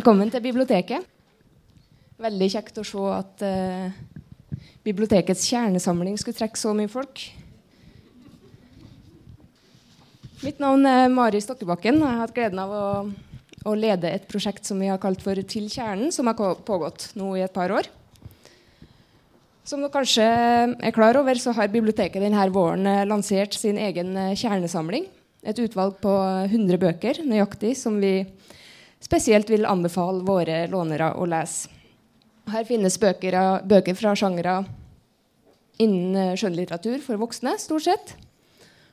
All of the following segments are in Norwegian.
Velkommen til biblioteket. Veldig kjekt å se at eh, bibliotekets kjernesamling skulle trekke så mye folk. Mitt navn er Mari Stokkebakken. Jeg har hatt gleden av å, å, lede et prosjekt som vi har kalt for Til kjernen, som har pågått nå i et par år. Som dere kanskje er klar over, så har biblioteket denne våren eh, lansert sin egen eh, kjernesamling. Et utvalg på 100 bøker nøyaktig som vi spesielt vil anbefale våre lånere å lese. Her finnes bøker, bøker fra sjangere innen eh, skjønnlitteratur for voksne, stort sett.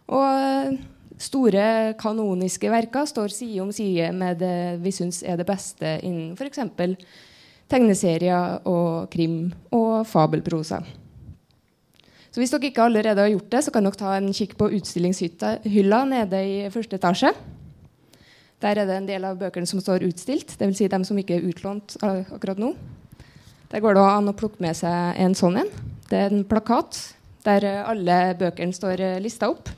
Og store kanoniske verker står side om side med det vi syns er det beste innen f.eks tegneserier og krim og fabelprosa. Så Hvis dere ikke allerede har gjort det, så kan dere ta en kikk på utstillingshylla nede i første etasje. Der er det en del av bøkene som står utstilt, dvs. Si dem som ikke er utlånt akkurat nå. Der går det an å plukke med seg en sånn en. Det er en plakat der alle bøkene står lista opp.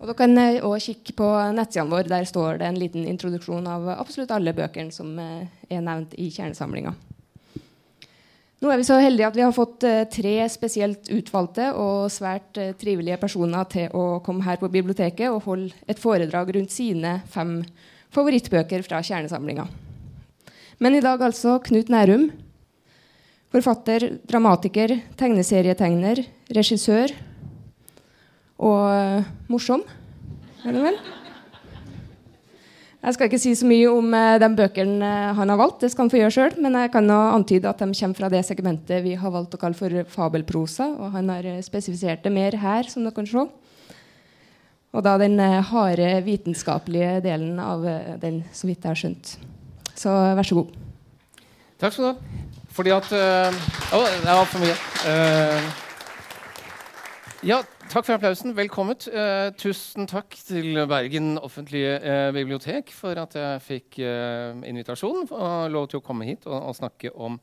Og Dere kan òg eh, kikke på nettsidene våre. Der står det en liten introduksjon av absolutt alle bøkene som eh, er nevnt i kjernesamlinga. Nå er vi så heldige at vi har fått eh, tre spesielt utvalgte og svært trivelige personer til å komme her på biblioteket og holde et foredrag rundt sine fem favorittbøker fra kjernesamlinga. Men i dag altså Knut Nærum. Forfatter, dramatiker, tegneserietegner, regissør og morsom. Er det vel? Jeg skal ikke si så mye om den de bøkene uh, han har valgt, det skal han få gjøre sjøl. Men jeg kan antyde at de kommer fra det segmentet vi har valgt å kalle for fabelprosa. Og han har uh, spesifisert det mer her, som dere kan se. Og da den harde vitenskapelige delen av den, så vidt jeg har skjønt. Så vær så god. Takk skal du ha. Fordi at Å, det var altfor mye. ja, Takk for applausen. Velkommen. Uh, tusen takk til Bergen offentlige uh, bibliotek for at jeg fikk uh, invitasjon og lov til å komme hit og, og snakke om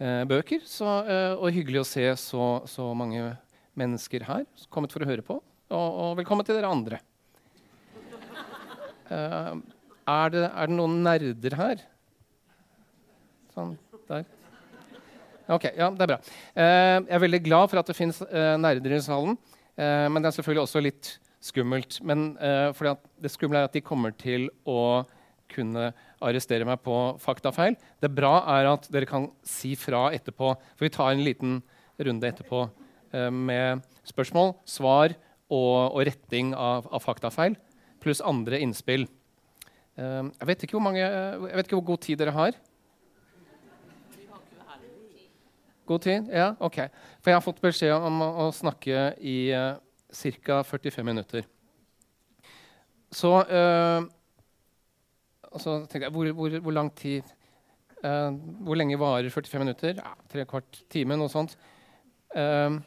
bøker. Så, og hyggelig å se så, så, mange mennesker her kommet for å høre på. Og, og velkommen til dere andre. Er det, er, det, noen nerder her? Sånn der. Ok, ja, det er bra. jeg er veldig glad for at det fins nerder i salen. Eh, men det er selvfølgelig også litt skummelt. Men eh, fordi det skumle er at de kommer til å kunne arrestere meg på faktafeil. Det bra er at dere kan si fra etterpå. For vi tar en liten runde etterpå eh, med spørsmål, svar og, og retting av, av, faktafeil. Pluss andre innspill. Eh, jeg, vet mange, jeg, vet ikke hvor god tid dere har. God tid? Ja, ok. For jeg har fått beskjed om å, snakke i uh, ca. 45 minutter. Så uh, så tenkte jeg, hvor, hvor, hvor lang tid uh, Hvor lenge varer 45 minutter? Ja, tre kvart time, noe sånt. Uh,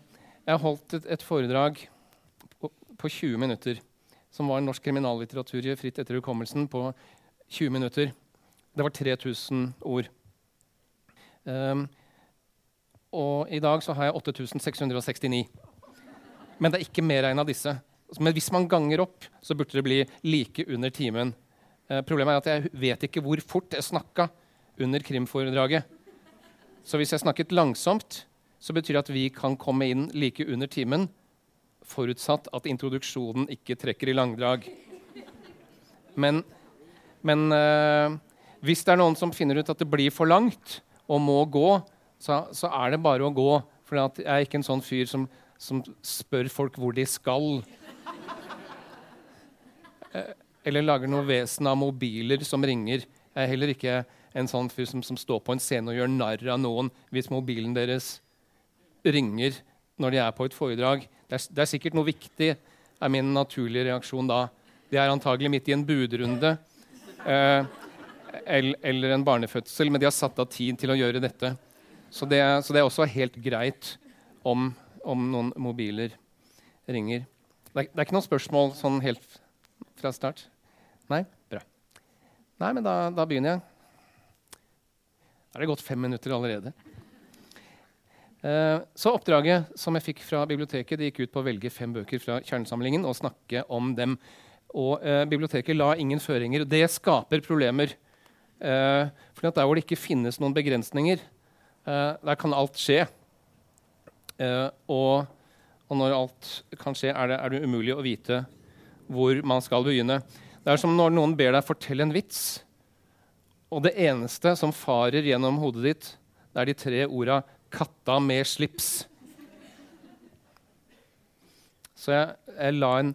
jeg holdt et, et foredrag på, på, 20 minutter som var norsk kriminallitteratur fritt etter hukommelsen på 20 minutter. Det var 3000 ord. Um, og i dag så har jeg 8669. Men det er ikke av disse. Men hvis man ganger opp, så burde det bli like under timen. Eh, problemet er at jeg vet ikke hvor fort jeg snakka under krimforedraget. Så hvis jeg snakket langsomt, så betyr det at vi kan komme inn like under timen, forutsatt at introduksjonen ikke trekker i langdrag. Men, men eh, hvis det er noen som finner ut at det blir for langt og må gå, så, så, er det bare å gå. For jeg er ikke en sånn fyr som, som spør folk hvor de skal. Eh, eller lager noe vesen av mobiler som ringer. Jeg er heller ikke en sånn fyr som, som står på en scene og gjør narr av noen hvis mobilen deres ringer når de er på et foredrag. Det er, det er sikkert noe viktig, er min naturlige reaksjon da. De er antagelig midt i en budrunde eh, eller en barnefødsel, men de har satt av tid til å gjøre dette. Så det, så det, er også helt greit om, om noen mobiler ringer. Det er, det er, ikke noe spørsmål sånn helt fra start? Nei? Bra. Nei, men da, da begynner jeg. Da er det gått fem minutter allerede. Uh, så oppdraget som jeg fikk fra biblioteket, det gikk ut på å velge fem bøker fra kjernesamlingen og snakke om dem. Og eh, biblioteket la ingen føringer. Det skaper problemer. Eh, for der hvor det ikke finnes noen begrensninger, eh, der kan alt skje. Eh, og, og, når alt kan skje, er det, er det umulig å vite hvor man skal begynne. Det er som når noen ber deg fortelle en vits, og det eneste som farer gjennom hodet ditt, det er de tre orda 'katta med slips'. Så jeg, jeg la en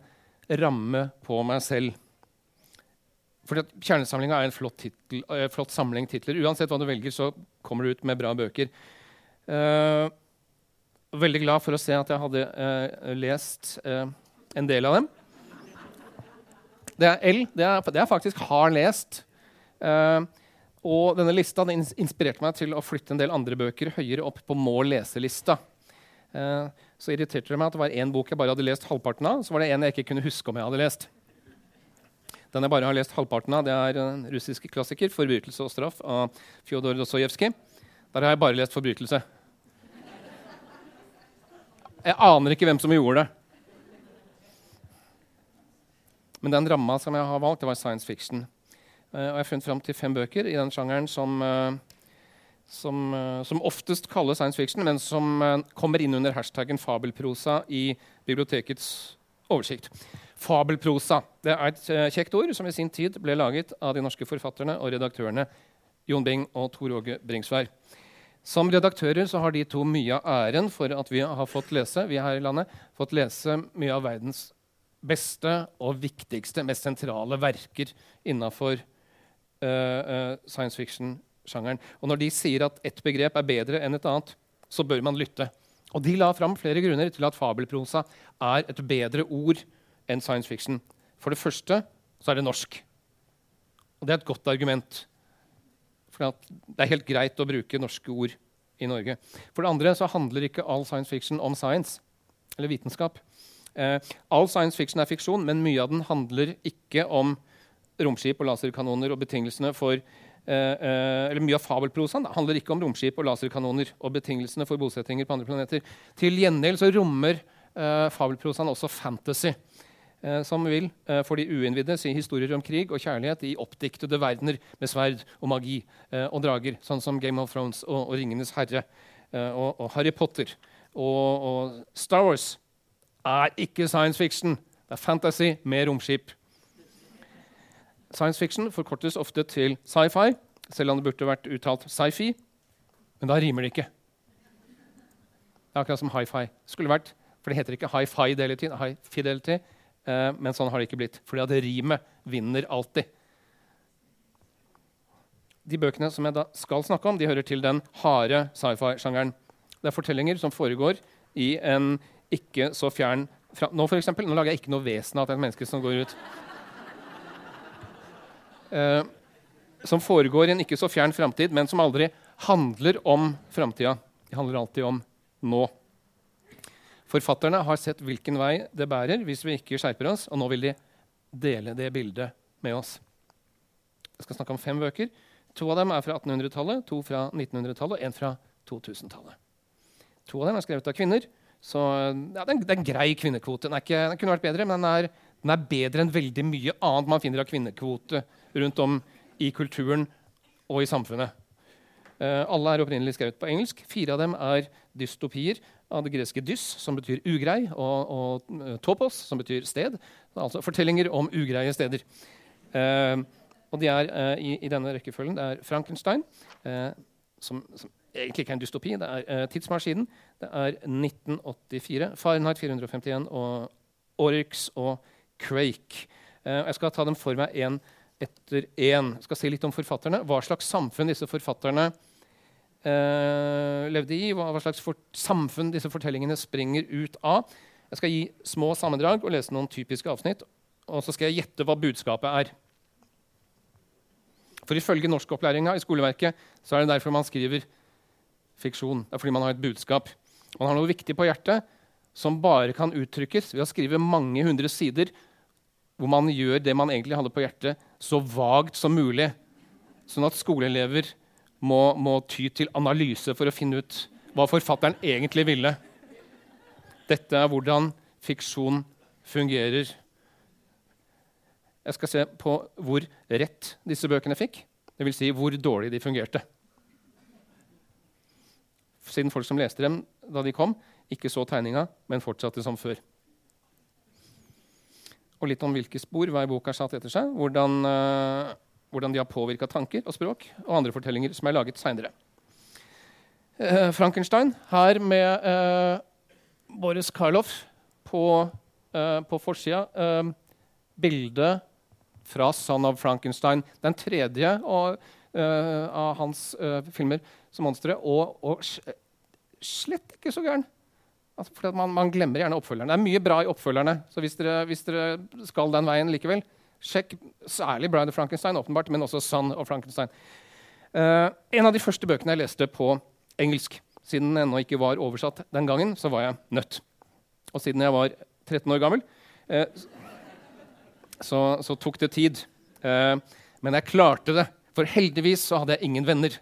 ramme på meg selv. Fordi at Kjernesamlinga er en flott, titel, uh, flott, samling titler. Uansett hva du velger, så kommer du ut med bra bøker. Uh, veldig glad for å se at jeg hadde uh, lest en del av dem. Det er L. Det er, det er faktisk har lest. og denne lista den inspirerte meg til å flytte en del andre bøker høyere opp på må lese-lista. så irriterte det meg at det var én bok jeg bare hadde lest halvparten av. Så var det en jeg ikke kunne huske om jeg hadde lest. Den jeg bare har lest halvparten av, det er en russisk klassiker, 'Forbrytelse og straff' av Fjodor Dostojevskij. Der har jeg bare lest 'Forbrytelse'. Jeg aner ikke hvem som gjorde det. Men den ramma som jeg har valgt, det var science fiction. Uh, og jeg har funnet fram til fem bøker i den sjangeren som, uh, som, uh, som, oftest kalles science fiction, men som kommer inn under hashtaggen fabelprosa i bibliotekets oversikt. Fabelprosa det er et uh, kjekt ord som i sin tid ble laget av de norske forfatterne og redaktørene Jon Bing og Tor Åge Bringsvær. Som redaktører så har de to mye av æren for at vi har fått lese vi her i landet, fått lese mye av verdens beste og viktigste, mest sentrale verker innafor uh, uh, science fiction-sjangeren. Og når de sier at ett begrep er bedre enn et annet, så bør man lytte. Og de la fram flere grunner til at fabelprosa er et bedre ord enn science fiction. For det første så er det norsk. Og det er et godt argument. For det er helt greit å bruke norske ord i Norge. For det andre så handler ikke all science fiction om science, eller vitenskap. Eh, all science fiction er fiksjon, men mye av den handler ikke om romskip og laserkanoner og betingelsene for eller Mye av fabelprosaen handler ikke om romskip og laserkanoner og betingelsene for bosettinger på andre planeter. Til gjengjeld så rommer eh, fabelprosaen også fantasy eh, som vil eh, for de uinnvidde si historier om krig og kjærlighet i oppdiktede verdener med sverd og magi eh, og drager, sånn som Game of Thrones og, og Ringenes herre eh, og, og, Harry Potter. Og, og, Star Wars er ikke science fiction. Det er fantasy med romskip. Science fiction forkortes ofte til sci-fi, selv om det burde vært uttalt sci-fi. Men da rimer det ikke. Det er akkurat som hi-fi. Skulle vært, For det heter ikke high fidelity. High fidelity Eh, men sånn har det ikke blitt. Fordi at rimet vinner alltid. De bøkene som jeg da skal snakke om, de hører til den harde sci-fi-sjangeren. Det er fortellinger som foregår i en ikke så fjern fra, nå, for eksempel, nå lager jeg ikke noe vesen av at det er et menneske som går ut. Eh, som foregår i en ikke så fjern framtid, men som aldri handler om framtida. De handler alltid om nå. Forfatterne har sett hvilken vei det bærer hvis vi ikke skjerper oss, og nå vil de dele det bildet med oss. Jeg skal snakke om fem bøker. To av dem er fra 1800-tallet, to fra 1900-tallet og én fra 2000-tallet. To av dem er skrevet av kvinner, så ja, det, er en, grei kvinnekvote. Den, ikke, den kunne vært bedre, men den er, den er, bedre enn veldig mye annet man finner av kvinnekvote rundt om i kulturen og i samfunnet. Uh, alle er opprinnelig skrevet på engelsk. Fire av dem er dystopier av det greske dys, som betyr ugrei, og, og uh, topos, som betyr sted. Altså fortellinger om ugreie steder. Eh, og de er eh, i, i, denne rekkefølgen det er Frankenstein, som, som, egentlig ikke er en dystopi. Det er Tidsmaskinen. Det er 1984, Fahrenheit 451 og Oryx og Crake. jeg skal ta dem for meg én etter én. Jeg skal si litt om forfatterne. Hva slags samfunn disse forfatterne eh, levde i, hva, slags for samfunn disse fortellingene springer ut av. Jeg skal gi små sammendrag og lese noen typiske avsnitt. Og så skal jeg gjette hva budskapet er. For Ifølge norskopplæringa i skoleverket så er det derfor man skriver fiksjon. Det er fordi man har et budskap. Man har noe viktig på hjertet som bare kan uttrykkes ved å skrive mange hundre sider hvor man gjør det man egentlig hadde på hjertet, så vagt som mulig. Sånn at skoleelever må, må ty til analyse for å finne ut hva forfatteren egentlig ville. Dette er hvordan fiksjon fungerer. Jeg skal se på hvor rett disse bøkene fikk. Dvs. Si hvor dårlig de fungerte. Siden folk som leste dem da de kom, ikke så tegninga, men fortsatte som før. Og litt om hvilke spor hver bok har satt etter seg. Hvordan, uh, hvordan de har påvirka tanker og språk og andre fortellinger som er laget seinere. Uh, Frankenstein her med uh, Boris Karloff på, på forsida. bildet fra 'Son of Frankenstein', den tredje og, av hans filmer som monstre. Og, og slett ikke så gæren. Altså, for man, man, glemmer gjerne oppfølgerne. Det er mye bra i oppfølgerne. Så hvis dere, hvis dere skal den veien likevel, sjekk særlig Bride of Frankenstein, åpenbart, men også Son of Frankenstein. Uh, en av de første bøkene jeg leste på engelsk, siden den ennå ikke var oversatt den gangen, så var jeg nødt. Og siden jeg var 13 år gammel, uh, så, så, tok det tid. Uh, men jeg klarte det. For heldigvis så hadde jeg ingen venner.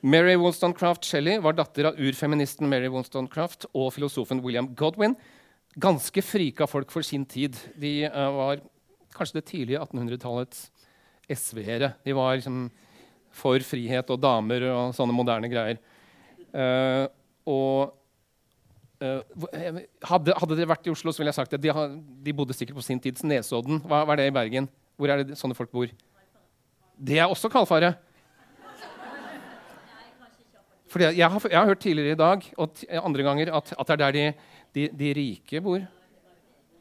Mary Wollstonecraft Shelley var datter av urfeministen Mary Wollstonecraft og filosofen William Godwin. Ganske frika folk for sin tid. De uh, var kanskje det tidlige 1800-tallets SV-ere. De var liksom for frihet og damer og sånne moderne greier. Uh, og uh, hadde, hadde dere vært i Oslo, så ville jeg sagt det. de, de bodde sikkert på sin tids Nesodden. Hva, hva, er det i Bergen? Hvor er det sånne folk bor? Det er også kalfaret. Fordi jeg har, jeg har, hørt tidligere i dag og andre ganger at, at det er der de, de, de, rike bor.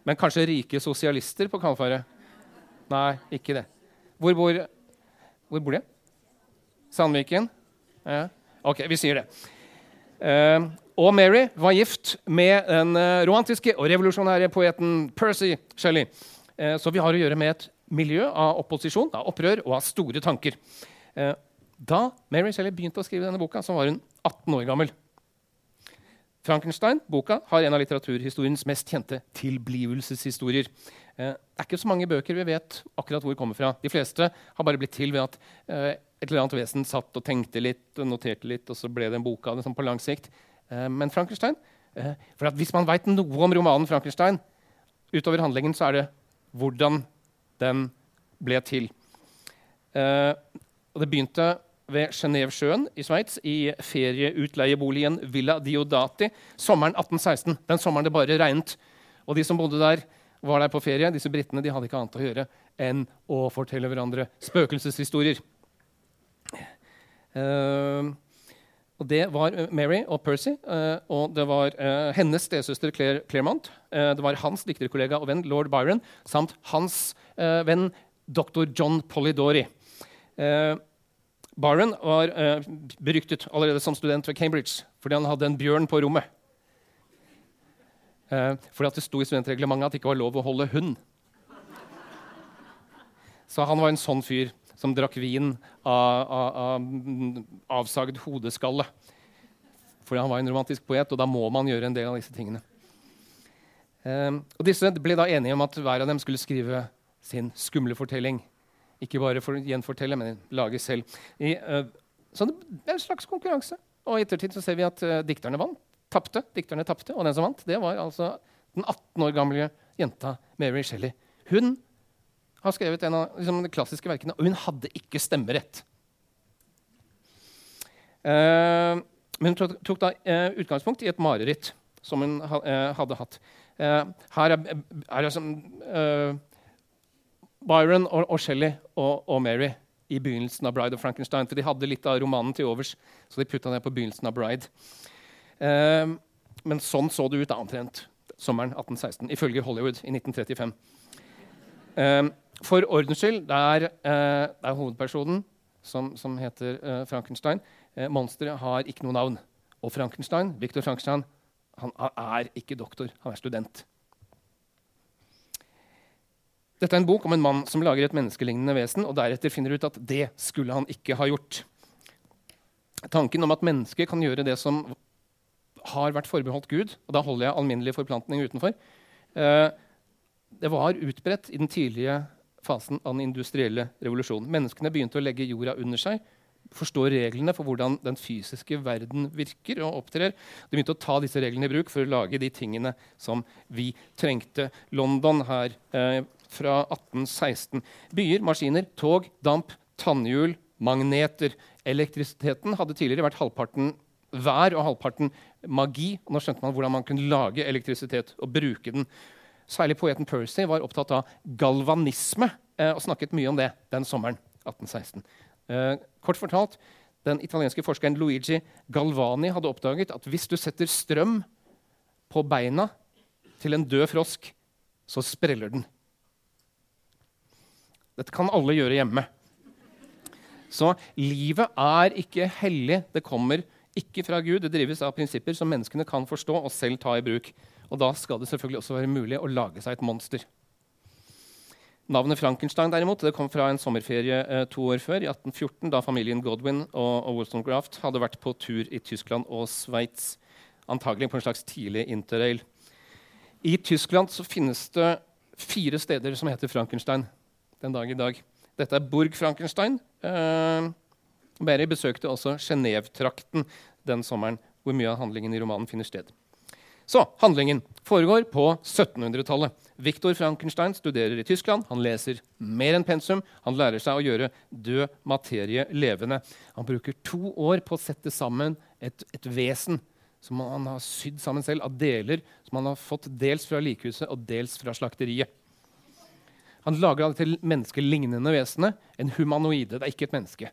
Men kanskje rike sosialister på Kalfaret? Nei, ikke det. Hvor bor, hvor bor de? Sandviken? Ja. Ok, vi sier det. Uh, og Mary var gift med den uh, romantiske og revolusjonære poeten Percy Shelley. Uh, så vi har å gjøre med et miljø av opposisjon, av opprør og av store tanker. Da Mary Shelley begynte å skrive denne boka, så var hun 18 år gammel. Frankenstein boka, har en av litteraturhistoriens mest kjente tilblivelseshistorier. Eh, det er ikke så mange bøker vi vet akkurat hvor kommer fra. De fleste har bare blitt til ved at eh, et eller annet vesen satt og tenkte litt og noterte litt, og så ble det en bok av det sånn på lang sikt. Eh, men Frankenstein eh, for Hvis man veit noe om romanen Frankenstein, utover handlingen, så er det hvordan den ble til. Eh, og det begynte ved Genévesjøen i Sveits, i ferieutleieboligen Villa Diodati sommeren 1816. Den sommeren det bare regnet. Og de som bodde der, var der på ferie. Disse britene de hadde ikke annet å gjøre enn å fortelle hverandre spøkelseshistorier. Uh, og Det var eh, Mary og Percy, uh, og det var uh, hennes stesøster Claire Claremont. det var hans dikterkollega og venn lord Byron samt hans venn dr. John Polidori. Byron var eh, beryktet allerede som student ved Cambridge fordi han hadde en bjørn på rommet. Eh, fordi det sto i studentreglementet at det ikke var lov å holde hund. Så han var en sånn fyr som drakk vin av, av, av avsagd hodeskalle. Fordi han var en romantisk poet, og da må man gjøre en del av disse tingene. Eh, og disse ble da enige om at hver av dem skulle skrive sin skumle fortelling. Ikke bare for å gjenfortelle, men lage selv. I, uh, så det er en slags konkurranse. Og i ettertid så ser vi at uh, dikterne vant. Tapte. Dikterne tapte, og den som vant, det var altså den 18 år gamle jenta Mary Shelley. Hun har skrevet en av liksom, de klassiske verkene, og hun hadde ikke stemmerett. Uh, men hun tok, tok da uh, utgangspunkt i et mareritt som hun ha, uh, hadde hatt. her er, er sånn Byron og, og Shelley og, og, Mary i begynnelsen av 'Bride of Frankenstein'. For de hadde litt av romanen til overs, så de putta det på begynnelsen av 'Bride'. Um, men sånn så det ut da, omtrent sommeren 1816, ifølge Hollywood i 1935. Um, ehm, for ordens skyld, det er, uh, det er hovedpersonen som, som heter uh, Frankenstein. Uh, monsteret har ikke noe navn. Og Frankenstein, Victor Frankenstein han er ikke doktor, han er student. Dette er en bok om en mann som lager et menneskelignende vesen, og deretter finner ut at det skulle han ikke ha gjort. Tanken om at mennesket kan gjøre det som har vært forbeholdt Gud, og da holder jeg alminnelig forplantning utenfor, eh, det var utbredt i den tidlige fasen av den industrielle revolusjonen. Menneskene begynte å legge jorda under seg forstå reglene for hvordan den fysiske verden virker og opptrer. De begynte å ta disse reglene i bruk for å lage de tingene som vi trengte. London her eh, fra 1816. Byer, maskiner, tog, damp, tannhjul, magneter. Elektrisiteten hadde tidligere vært halvparten vær og halvparten magi. Og nå skjønte man hvordan man kunne lage elektrisitet og bruke den. Særlig poeten Percy var opptatt av galvanisme eh, og snakket mye om det den sommeren. 1816. Eh, kort fortalt, Den italienske forskeren Luigi Galvani hadde oppdaget at hvis du setter strøm på beina til en død frosk, så spreller den. Dette kan alle gjøre hjemme. Så livet er ikke hellig. Det kommer ikke fra Gud. Det drives av prinsipper som menneskene kan forstå og selv ta i bruk. Og da skal det selvfølgelig også være mulig å lage seg et monster. Navnet Frankenstein derimot, det kom fra en sommerferie eh, to år før, i 1814, da familien Godwin og, og Wollstonecraft hadde vært på tur i Tyskland og Sveits. Antagelig på en slags tidlig interrail. I Tyskland så finnes det fire steder som heter Frankenstein den dag i dag. Dette er Burg Frankenstein. Eh, Berry besøkte også Genéve-trakten den sommeren, hvor mye av handlingen i romanen finner sted. Så handlingen foregår på 1700-tallet. Viktor Frankenstein studerer i Tyskland. Han leser mer enn pensum. Han lærer seg å gjøre død materie levende. Han bruker to år på å sette sammen et, et vesen som han har sydd sammen selv, av deler som han har fått dels fra likhuset og dels fra slakteriet. Han lager det til menneskelignende vesenet. En humanoide. Det er ikke et menneske.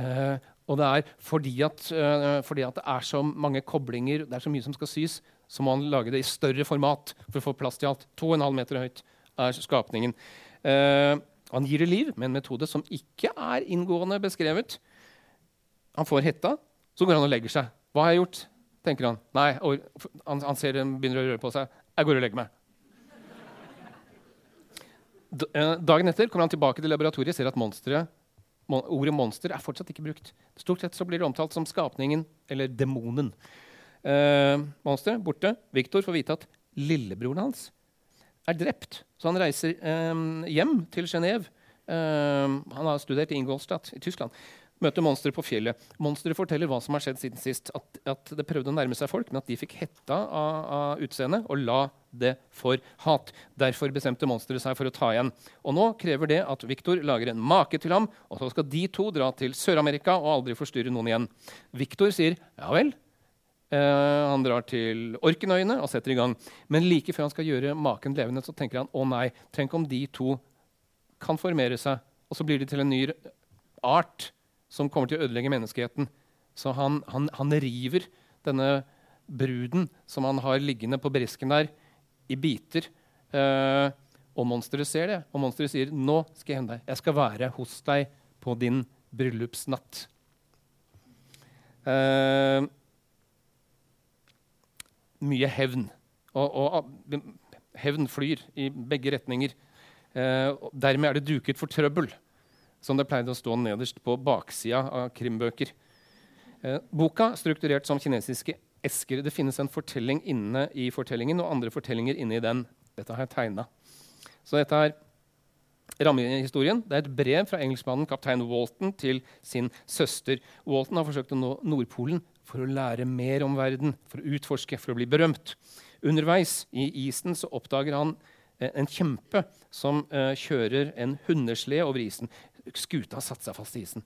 Uh, og det er fordi at, uh, fordi at, det er så mange koblinger, det er så mye som skal sys, så må han lage det i større format for å få plass til alt. 2,5 meter høyt er skapningen. Uh, han gir det liv med en metode som ikke er inngående beskrevet. Han får hetta, så går han og legger seg. Hva har jeg gjort? tenker Han Nei, han, han ser begynner å røre på seg. Jeg går og legger meg. Dagen etter kommer han tilbake til laboratoriet og ser at monsteret Ordet monster er fortsatt ikke brukt. Stort sett så blir det omtalt som skapningen eller demonen. Uh, monster borte. Viktor får vite at lillebroren hans er drept. Så han reiser um, hjem til Genéve. Um, han har studert i Ingolstadt i Tyskland møter monsteret på fjellet. Monsteret forteller hva som har skjedd siden sist. At, at, det prøvde å nærme seg folk, men at de fikk hetta av, av utseendet og la det for hat. Derfor bestemte monsteret seg for å ta igjen. Og nå krever det at Viktor lager en make til ham, og så skal de to dra til Sør-Amerika og aldri forstyrre noen igjen. Viktor sier ja vel. Uh, han drar til Orkenøyene og setter i gang. Men like før han skal gjøre maken levende, så tenker han å nei, tenk om de to kan formere seg, og så blir de til en ny art som kommer til å ødelegge menneskeheten. Så han, han, han river denne bruden som han har liggende på bresken der, i biter. Eh, og monsteret ser det, og monsteret sier, 'Nå skal jeg hende deg. Jeg skal være hos deg på din bryllupsnatt.' Eh, mye hevn. Og, og, hevn flyr i begge retninger. Eh, dermed er det duket for trøbbel som det pleide å stå nederst på baksida av krimbøker. Eh, boka strukturert som kinesiske esker. Det finnes en fortelling inne i fortellingen og andre fortellinger inne i den. Dette har jeg tegna. Så dette er rammehistorien. Det er et brev fra engelskmannen kaptein Walton til sin søster. Walton har forsøkt å nå Nordpolen for å lære mer om verden, for å utforske, for å bli berømt. Underveis i isen så oppdager han eh, en kjempe som uh, kjører en hundeslede over isen skuta har satt seg fast i isen.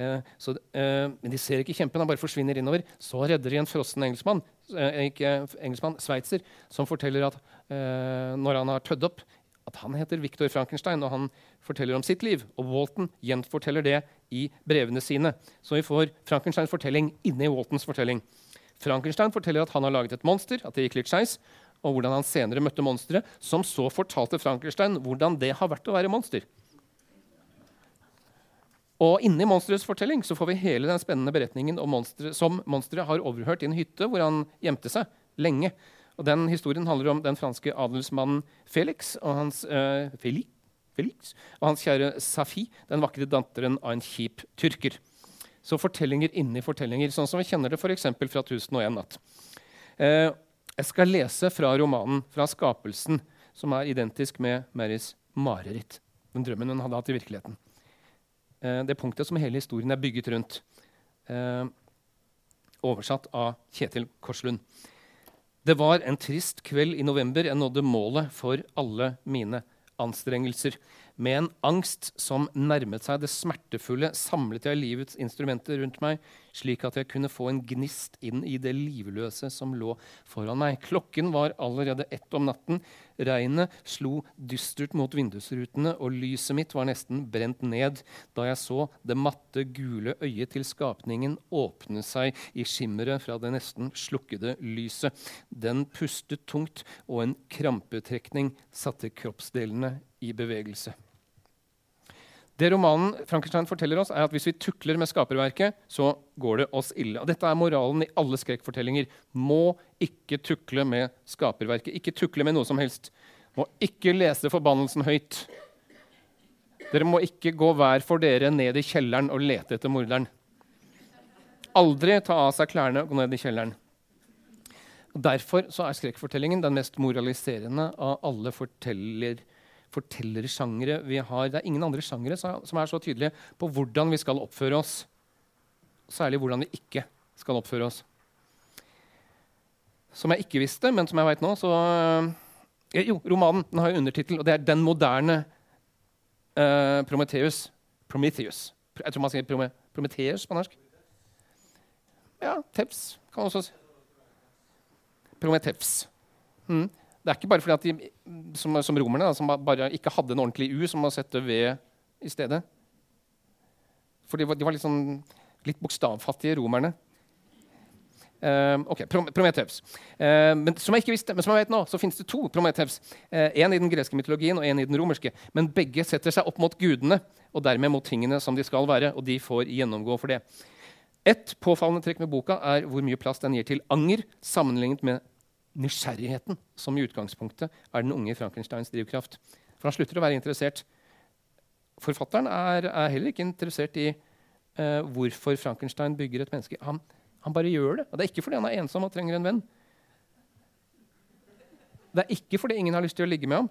Eh, så, eh, men de ser ikke kjempen, han bare forsvinner innover. Så redder de en frossen engelskmann, eh, ikke engelskmann, sveitser, som forteller at eh, når han har tødd opp, at han heter Viktor Frankenstein, og han forteller om sitt liv. Og Walton gjenforteller det i brevene sine. Så vi får Frankensteins fortelling inni Waltons fortelling. Frankenstein forteller at han har laget et monster, at det gikk litt skeis, og hvordan han senere møtte monsteret, som så fortalte Frankenstein hvordan det har vært å være monster. Og inni monsterets fortelling så får vi hele den spennende beretningen monstre, som monsteret har overhørt i en hytte hvor han gjemte seg lenge. Og den Historien handler om den franske adelsmannen Felix og hans, uh, Felix, Felix, og hans kjære Safi, den vakre datteren av en kjip tyrker. Så fortellinger inni fortellinger, sånn som vi kjenner det f.eks. fra 1001 natt. Uh, jeg skal lese fra romanen 'Fra skapelsen', som er identisk med Marys mareritt. Den drømmen hun hadde hatt i virkeligheten. Eh, det punktet som hele historien er bygget rundt. Eh, oversatt av Kjetil Korslund. Det var en trist kveld i november jeg nådde målet for alle mine anstrengelser. Med en angst som nærmet seg det smertefulle, samlet jeg livets instrumenter rundt meg, slik at jeg kunne få en gnist inn i det livløse som lå foran meg. Klokken var allerede ett om natten. Regnet slo dystert mot vindusrutene, og lyset mitt var nesten brent ned da jeg så det matte, gule øyet til skapningen åpne seg i skimmeret fra det nesten slukkede lyset. Den pustet tungt, og en krampetrekning satte kroppsdelene i bevegelse. Det romanen Frankenstein forteller oss, er at hvis vi tukler med skaperverket, så går det oss ille. Og dette er moralen i alle skrekkfortellinger. Må ikke tukle med skaperverket. Ikke tukle med noe som helst. Må ikke lese forbannelsen høyt. Dere må ikke gå hver for dere ned i kjelleren og lete etter morderen. Aldri ta av seg klærne og gå ned i kjelleren. Derfor er skrekkfortellingen den mest moraliserende av alle fortellerfortellinger fortellersjangre vi har. Det er ingen andre sjangre som er så tydelige på hvordan vi skal oppføre oss. Særlig hvordan vi ikke skal oppføre oss. Som jeg ikke visste, men som jeg veit nå, så eh, Jo, romanen den har jo undertittel, og det er 'Den moderne uh, Prometheus'. Prometheus. Jeg tror man sier Prome Prometheus på norsk. Ja, Teps kan man også si. Prometheus. Mm. Det er ikke bare fordi at de, som, som romerne da, som bare ikke hadde en ordentlig U, som man setter ved i stedet. For de var, de var litt, sånn, litt bokstavfattige, romerne. Uh, ok, Prometheus. Uh, men som jeg ikke visste, men som jeg vet nå, så finnes det to Prometheus. Uh, en i den greske mytologien og en i den romerske. Men begge setter seg opp mot gudene og dermed mot tingene som de skal være. Og de får gjennomgå for det. Et påfallende trekk med boka er hvor mye plass den gir til anger sammenlignet med nysgjerrigheten som i utgangspunktet er den unge Frankensteins drivkraft. For han slutter å være interessert. Forfatteren er, er heller ikke interessert i uh, hvorfor Frankenstein bygger et menneske. Han, han, bare gjør det. Og det er ikke fordi han er ensom og trenger en venn. Det er ikke fordi ingen har lyst til å ligge med ham.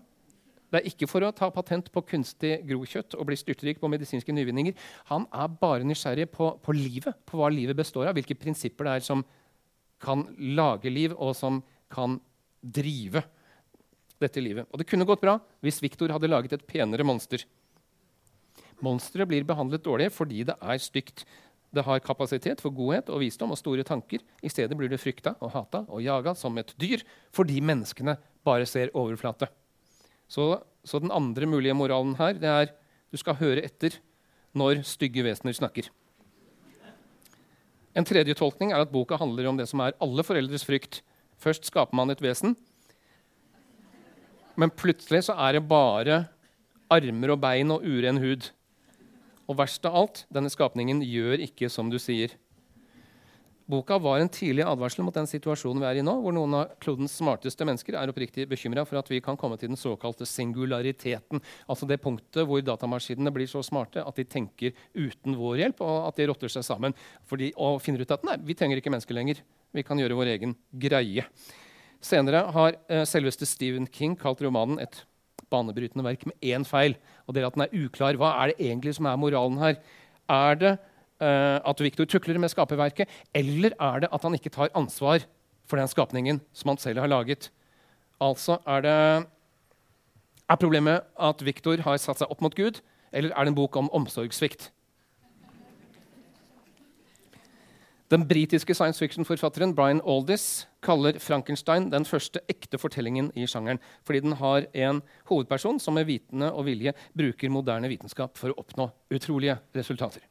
Det er ikke for å ta patent på kunstig grokjøtt og bli styrtrik på medisinske nyvinninger. Han er bare nysgjerrig på, på livet, på hva livet består av, hvilke prinsipper det er som kan lage liv, og som kan drive dette livet. Og det kunne gått bra hvis Viktor hadde laget et penere monster. Monsteret blir behandlet dårlig fordi det er stygt. Det har kapasitet for godhet og visdom og store tanker. I stedet blir det frykta og hata og jaga som et dyr fordi menneskene bare ser overflate. Så, så den andre mulige moralen her det er du skal høre etter når stygge vesener snakker. En tredje tolkning er at boka handler om det som er alle foreldres frykt, Først skaper man et vesen, men plutselig så er det bare armer og bein og uren hud. Og verst av alt, denne skapningen gjør ikke som du sier. Boka var en tidlig advarsel mot den situasjonen vi er i nå, hvor noen av klodens smarteste mennesker er oppriktig bekymra for at vi kan komme til den såkalte singulariteten. Altså det punktet hvor datamaskinene blir så smarte at de tenker uten vår hjelp, og at de rotter seg sammen fordi, og finner ut at nei, vi trenger ikke mennesker lenger. Vi kan gjøre vår egen greie. Senere har eh, selveste Stephen King kalt romanen et banebrytende verk med én feil. Og det er at den er uklar. Hva er det egentlig som er moralen her? Er det at Victor tukler med skaperverket, eller er det at han ikke tar ansvar for den skapningen som han selv har laget? Altså er det Er problemet at Victor har satt seg opp mot Gud, eller er det en bok om omsorgssvikt? Den britiske science fiction-forfatteren Brian Aldis kaller Frankenstein den første ekte fortellingen i sjangeren, fordi den har en hovedperson som med vitende og vilje bruker moderne vitenskap for å oppnå utrolige resultater.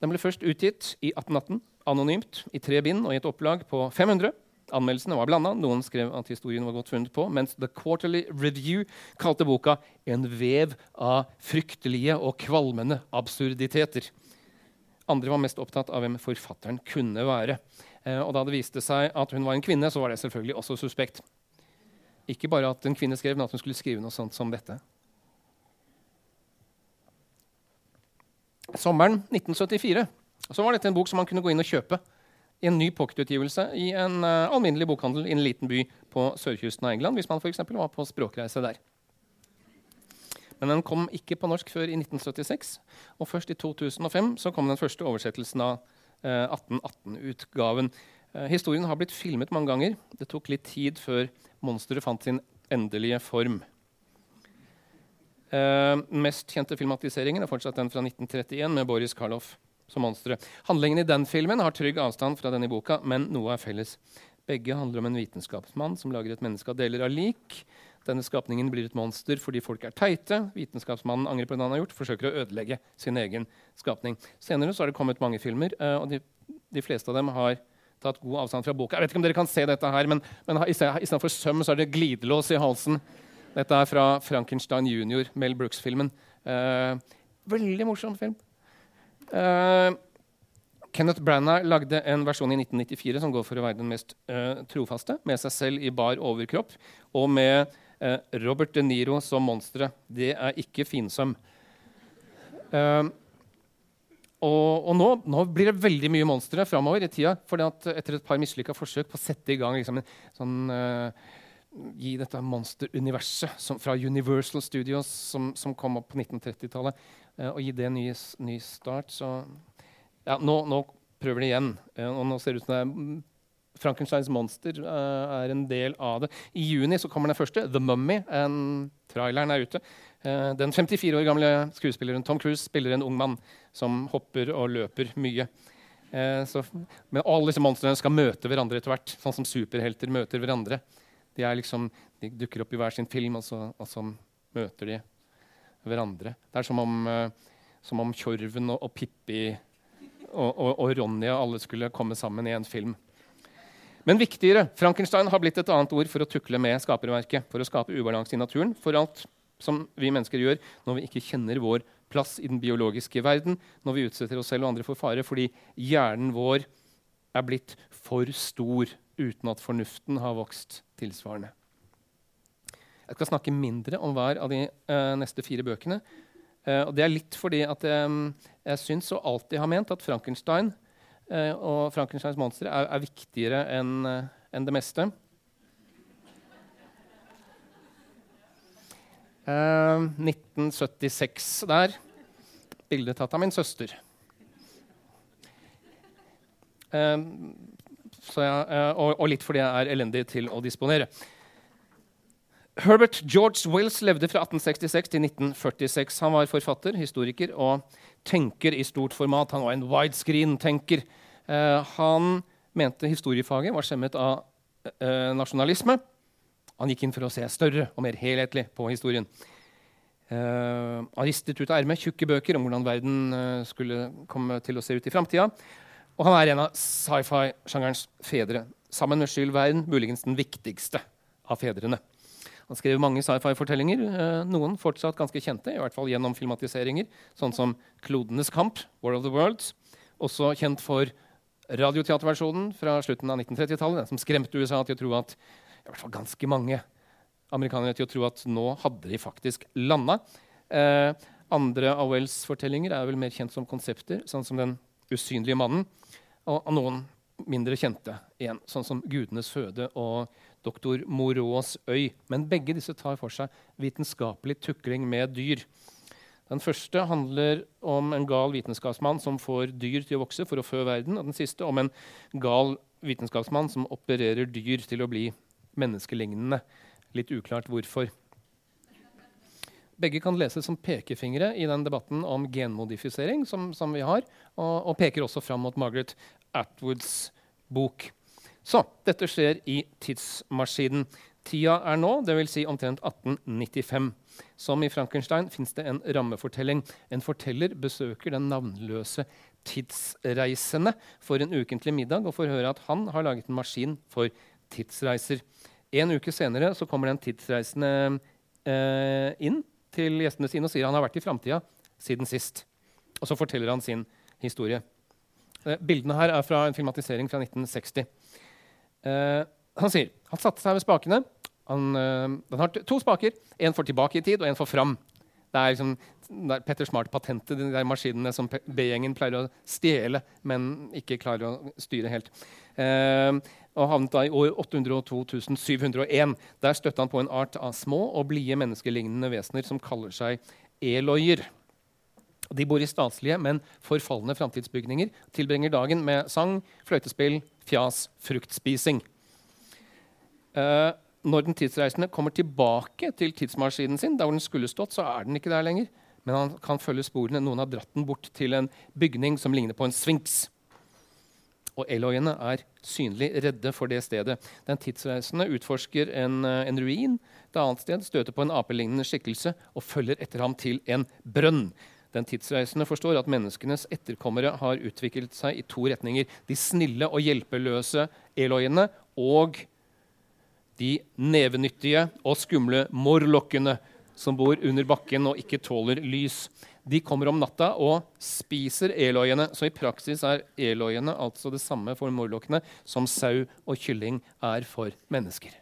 Den ble først utgitt i 1818, anonymt, i tre bind og i et opplag på 500. Anmeldelsene var blanda. Noen skrev at historien var godt funnet på, mens The Quarterly Review kalte boka en vev av fryktelige og kvalmende absurditeter. Andre var mest opptatt av hvem forfatteren kunne være. Eh, og da det viste seg at hun var en kvinne, så var det selvfølgelig også suspekt. Ikke bare at en kvinne skrev, men at hun skulle skrive noe sånt som dette. Sommeren 1974 så var dette en bok som man kunne gå inn og kjøpe i en ny pocketutgivelse i en uh, alminnelig bokhandel i en liten by på sørkysten av England hvis man for var på språkreise der. Men den kom ikke på norsk før i 1976. Og først i 2005 så kom den første oversettelsen av uh, 1818-utgaven. Uh, historien har blitt filmet mange ganger. Det tok litt tid før monsteret fant sin endelige form. Eh, mest kjente filmatiseringen er fortsatt den fra 1931 med Boris Karloff som monsteret. Handlingen i den filmen har trygg avstand fra denne boka, men noe er felles. Begge handler om en vitenskapsmann som lager et menneske av deler av lik. Denne skapningen blir et monster fordi folk er teite. Vitenskapsmannen angrer på det han har gjort, forsøker å ødelegge sin egen skapning. Senere så har det kommet mange filmer, eh, og de, de fleste av dem har tatt god avstand fra boka. Jeg vet ikke om dere kan se dette her, men, men istedenfor søm så er det glidelås i halsen. Dette er fra Frankenstein jr., Mel Brooks-filmen. Eh, veldig morsom film. Eh, Kenneth Branagh lagde en versjon i 1994 som går for å være den mest eh, trofaste, med seg selv i bar overkropp og med Eh, Robert De Niro som monsteret, det er ikke finsøm. Uh, og, og nå, nå, blir det veldig mye monstre framover i tida. For etter et par mislykka forsøk på å sette i gang liksom, en sånn uh, Gi dette monsteruniverset fra Universal Studios som, som kom opp på 1930-tallet, uh, og gi det en ny, ny start, så Ja, nå, nå prøver de igjen. og nå ser det ut som det er Frankensteins monster uh, er en del av det. I juni så kommer den første, 'The Mummy'. En, traileren er ute. Uh, den 54 år gamle skuespilleren Tom Cruise spiller en ung mann som hopper og løper mye. Uh, så, men alle disse monstrene skal møte hverandre etter hvert, sånn som superhelter møter hverandre. De, liksom, de dukker opp i hver sin film, og så, og så, møter de hverandre. Det er som om, som om Tjorven og, og Pippi og, og, og Ronja alle skulle komme sammen i en film. Men viktigere, Frankenstein har blitt et annet ord for å tukle med skaperverket. For å skape ubalanse i naturen. For alt som vi mennesker gjør når vi ikke kjenner vår plass i den biologiske verden. Når vi utsetter oss selv og andre for fare fordi hjernen vår er blitt for stor uten at fornuften har vokst tilsvarende. Jeg skal snakke mindre om hver av de uh, neste fire bøkene. Uh, og det er litt fordi at um, jeg syns og alltid har ment at Frankenstein uh, og Frankensteins monster er, er viktigere enn en det meste. Uh, 1976 der. Bildet tatt av min søster. Jeg, uh, og, og, litt fordi jeg er elendig til å disponere. Herbert George Wills levde fra 1866 til 1946. Han var forfatter, historiker og tenker i stort format. Han var en widescreen-tenker. Uh, han mente historiefaget var skjemmet av uh, nasjonalisme. Han gikk inn for å se større og mer helhetlig på historien. Uh, han ristet ut av ermet tjukke bøker om hvordan verden skulle komme til å se ut i framtida. Og han er en av sci-fi-sjangerens fedre. Sammen med Jules Verne muligens den viktigste av fedrene. Han skrev mange sci-fi-fortellinger, noen fortsatt ganske kjente, i hvert fall gjennom filmatiseringer, sånn som 'Klodenes kamp', 'War of the Worlds', også kjent for radioteaterversjonen fra slutten av 1930-tallet, som skremte USA til å tro at i hvert fall ganske mange amerikanere til å tro at nå hadde de faktisk landa. Eh, andre av Wells' fortellinger er vel mer kjent som konsepter, sånn som 'Den usynlige mannen', og, og noen mindre kjente igjen, sånn som 'Gudenes føde' og 'Doktor Moreaus øy'. Men begge disse tar for seg vitenskapelig tukling med dyr. Den første handler om en gal vitenskapsmann som får dyr til å vokse for å fø verden. Og den siste om en gal vitenskapsmann som opererer dyr til å bli menneskelignende. Litt uklart hvorfor. Begge kan leses som pekefingre i den debatten om genmodifisering som, som vi har, og, og, peker også fram mot Margaret Atwoods bok. Så dette skjer i tidsmaskinen. Tida er nå, dvs. Si omtrent 1895. Som i Frankenstein fins det en rammefortelling. En forteller besøker den navnløse tidsreisende for en ukentlig middag og får høre at han har laget en maskin for tidsreiser. En uke senere så kommer den tidsreisende eh, inn til gjestene sine og sier han har vært i framtida siden sist. Og så forteller han sin historie. Eh, bildene her er fra en filmatisering fra 1960. Eh, han sier han satte seg ved spakene. Han, øh, han har to spaker. En for tilbake i tid og en for fram. Det er liksom er Petter Smart-patentet, de der maskinene som B-gjengen pleier å stjele, men ikke klarer å styre helt. Eh, og havnet da i år 802 701. Der støtte han på en art av små og blide menneskelignende vesener som kaller seg eloyer. De bor i statslige, men forfalne framtidsbygninger. Tilbringer dagen med sang, fløytespill, fjas, fruktspising. Uh, når den tidsreisende kommer tilbake til tidsmaskinen sin, der hvor den skulle stått, så er den ikke der lenger. Men han kan følge sporene. Noen har dratt den bort til en bygning som ligner på en sfinks. Og Eloyene er synlig redde for det stedet. Den tidsreisende utforsker en, eh, en ruin et annet sted, støter på en apelignende skikkelse og følger etter ham til en brønn. Den tidsreisende forstår at menneskenes etterkommere har utviklet seg i to retninger. De snille og hjelpeløse Eloyene og de nevenyttige og skumle morlokkene som bor under bakken og ikke tåler lys. De kommer om natta og spiser eloiene. Så i praksis er eloiene altså det samme for morlokkene som sau og kylling er for mennesker.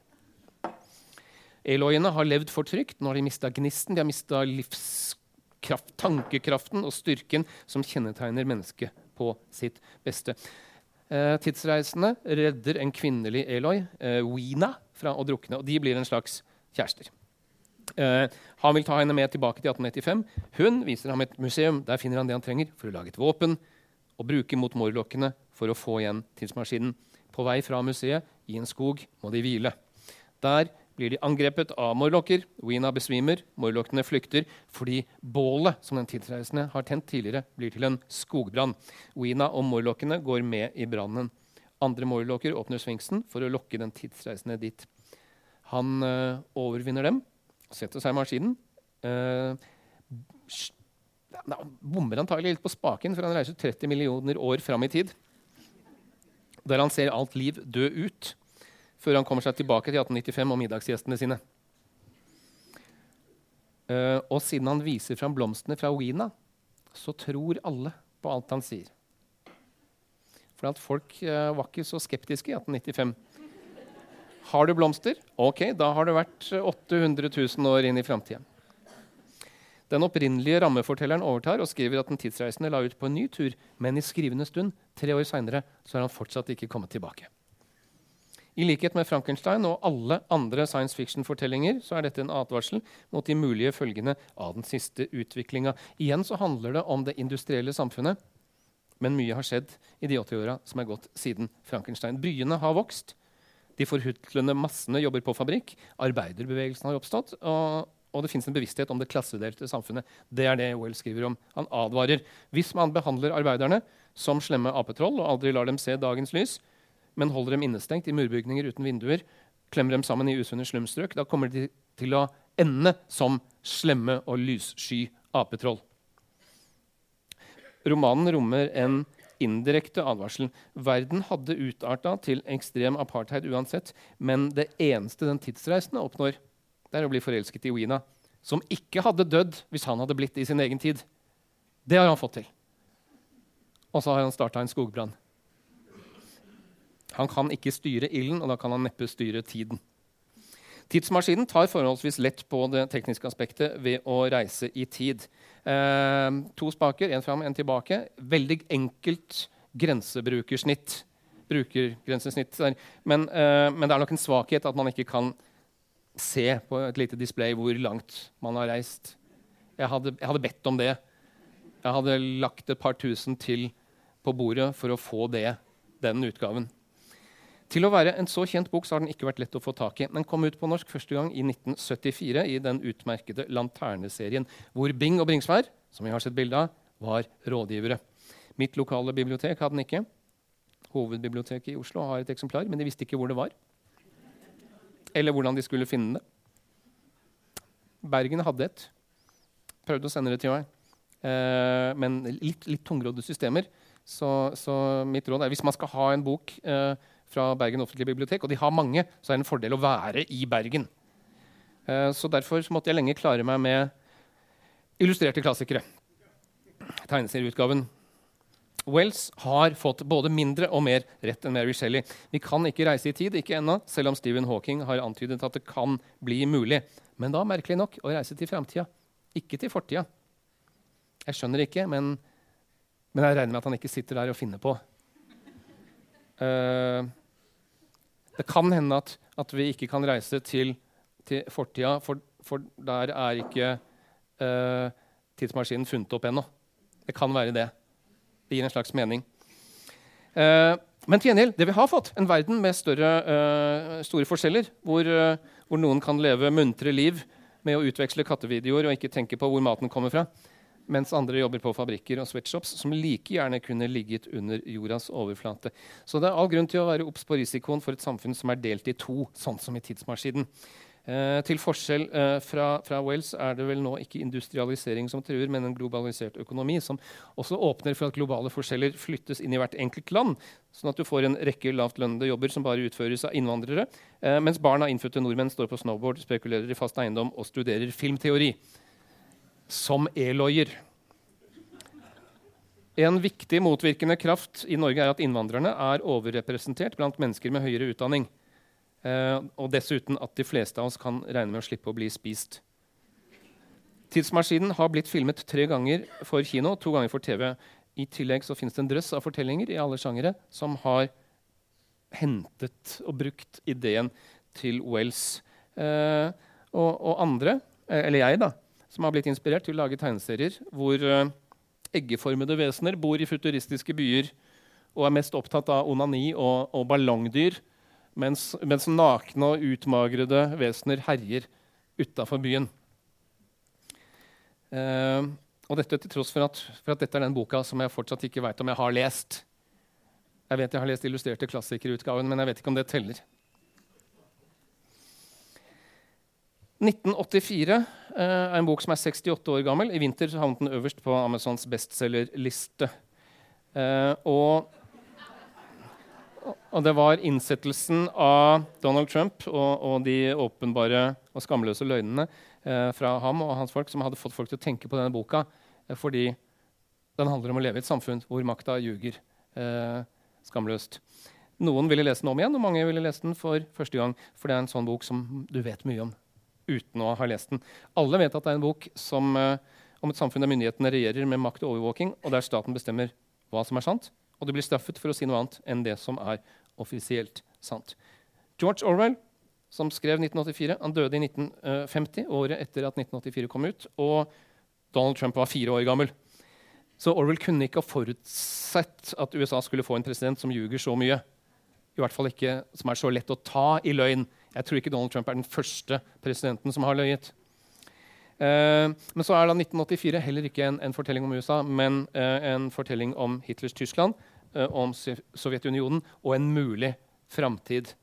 Eloiene har levd for trygt. Nå har de mista gnisten, de har mista livskraft, tankekraften og styrken som kjennetegner mennesket på sitt beste. Eh, tidsreisende redder en kvinnelig Eloi, eh, Weena, fra å drukne. Og de blir en slags kjærester. Uh, han vil ta henne med tilbake til 1895. Hun viser ham et museum. Der finner han det han trenger for å lage et våpen og bruke mot morlokkene for å få igjen tidsmaskinen. På vei fra museet, i en skog, må de hvile. Der blir de angrepet av morlokker. Wina besvimer. Morlokkene flykter fordi bålet som den tidsreisende har tent tidligere, blir til en skogbrann. Wina og morlokkene går med i brannen. Andre morlokker åpner sfinksen for å lokke den tidsreisende dit. Han øh, overvinner dem, setter seg i maskinen. Øh, bommer antagelig litt på spaken, for han reiser 30 millioner år fram i tid. Der han ser alt liv dø ut før han kommer seg tilbake til 1895 og middagsgjestene sine. Uh, og siden han viser fram blomstene fra Wina, så tror alle på alt han sier. For folk uh, var ikke så skeptiske i 1895. Har du blomster? Ok, da har det vært 800 000 år inn i framtida. Den opprinnelige rammefortelleren overtar og skriver at den tidsreisende la ut på en ny tur, men i skrivende stund, tre år seinere, har han fortsatt ikke kommet tilbake. I likhet med Frankenstein og alle andre science fiction-fortellinger så er dette en advarsel mot de mulige følgene av den siste utviklinga. Igjen så handler det om det industrielle samfunnet, men mye har skjedd i de 80 åra som er gått siden Frankenstein. Byene har vokst. De forhutlende massene jobber på fabrikk. Arbeiderbevegelsen har oppstått. Og, og det fins en bevissthet om det klassedelte samfunnet. Det er det Well skriver om. Han advarer. Hvis man behandler arbeiderne som slemme apetroll og aldri lar dem se dagens lys, men holder dem innestengt i murbygninger uten vinduer, klemmer dem sammen i usunne slumstrøk, da kommer de til å ende som slemme og lyssky apetroll. Romanen rommer en indirekte advarsel. Verden hadde utarta til ekstrem apartheid uansett, men det eneste den tidsreisende oppnår, det er å bli forelsket i Wina, som ikke hadde dødd hvis han hadde blitt i sin egen tid. Det har han fått til. Og så har han starta en skogbrann. Han kan ikke styre ilden, og da kan han neppe styre tiden. Tidsmaskinen tar forholdsvis lett på det tekniske aspektet ved å reise i tid. Eh, to spaker, én fram, én tilbake. Veldig enkelt grensebrukersnitt. Brukergrensesnitt. Men, eh, men, det er nok en svakhet at man ikke kan se på et lite display hvor langt man har reist. Jeg hadde, jeg hadde bedt om det. Jeg hadde lagt et par tusen til på bordet for å få det, den utgaven. Til å være en så kjent bok så har den ikke vært lett å få tak i. Den kom ut på norsk første gang i 1974 i den utmerkede Lanterneserien, hvor Bing og Bringsvær som vi har sett bilde av, var rådgivere. Mitt lokale bibliotek hadde den ikke. Hovedbiblioteket i Oslo har et eksemplar, men de visste ikke hvor det var. Eller hvordan de skulle finne det. Bergen hadde et. Prøvde å sende det til meg. Eh, men litt, litt tungrådde systemer. Så, så, mitt råd er hvis man skal ha en bok eh, fra Bergen offentlige bibliotek, og de har mange, så er det en fordel å være i Bergen. Uh, så Derfor så måtte jeg lenge klare meg med illustrerte klassikere. Tegneserieutgaven. Wells har fått både mindre og mer rett enn Mary Shelley. Vi kan ikke reise i tid, ikke ennå, selv om Stephen Hawking har antydet at det kan bli mulig. Men da, merkelig nok, å reise til framtida. Ikke til fortida. Jeg skjønner ikke, men, men, jeg regner med at han ikke sitter der og finner på. Uh, det kan hende at, at, vi ikke kan reise til, til fortida, for, for, der er ikke uh, tidsmaskinen funnet opp ennå. Det kan være det. Det gir en slags mening. Uh, men til gjengjeld, det vi har fått, en verden med større, store forskjeller, hvor, hvor, noen kan leve muntre liv med å utveksle kattevideoer og ikke tenke på hvor maten kommer fra, mens andre jobber på fabrikker og sweatshops som like gjerne kunne ligget under jordas overflate. Så det er all grunn til å være obs på risikoen for et samfunn som er delt i to, sånn som i tidsmaskinen. Eh, til forskjell eh, fra, fra, Wales er det vel nå ikke industrialisering som truer, men en globalisert økonomi som også åpner for at globale forskjeller flyttes inn i hvert enkelt land, sånn at du får en rekke lavtlønnede jobber som bare utføres av innvandrere, eh, mens barn av innfødte nordmenn står på snowboard, spekulerer i fast eiendom og studerer filmteori. Som e-lawyer. En viktig motvirkende kraft i Norge er at innvandrerne er overrepresentert blant mennesker med høyere utdanning. Eh, og dessuten at de fleste av oss kan regne med å slippe å bli spist. Tidsmaskinen har blitt filmet tre ganger for kino, to ganger for TV. I tillegg så finnes det en drøss av fortellinger i alle sjangere som har hentet og brukt ideen til Wells. eh, og, og, andre, eh, eller jeg, da, som har blitt inspirert til å lage tegneserier hvor uh, eggeformede vesener bor i futuristiske byer og er mest opptatt av onani og, og ballongdyr mens, mens nakne og utmagrede vesener herjer utafor byen. Uh, og dette til tross for at, for at, dette er den boka som jeg fortsatt ikke veit om jeg har lest. Jeg vet jeg har lest illustrerte klassikerutgaven, men jeg vet ikke om det teller. 1984 uh, er en bok som er 68 år gammel. I vinter havnet den øverst på Amazons bestselgerliste. Uh, og og det var innsettelsen av Donald Trump og, og de åpenbare og skamløse løgnene eh, fra ham og hans folk som hadde fått folk til å tenke på denne boka. Eh, fordi den handler om å leve i et samfunn hvor makta ljuger eh, skamløst. Noen ville lese den om igjen, og mange ville lese den for første gang. For det er en sånn bok som du vet mye om uten å ha lest den. Alle vet at det er en bok som, eh, om et samfunn der myndighetene regjerer med makt og overvåking, og der staten bestemmer hva som er sant, og du blir straffet for å si noe annet enn det som er offisielt sant. George Orwell, som skrev 1984, han døde i 1950, året etter at 1984 kom ut. Og Donald Trump var fire år gammel. Så Orwell kunne ikke ha forutsett at USA skulle få en president som ljuger så mye. I hvert fall ikke som er så lett å ta i løgn. Jeg tror ikke Donald Trump er den første presidenten som har løyet. Uh, men så er da 1984 heller ikke en, en fortelling om USA, men uh, en fortelling om Hitlers Tyskland, uh, om Sovjetunionen og en mulig framtid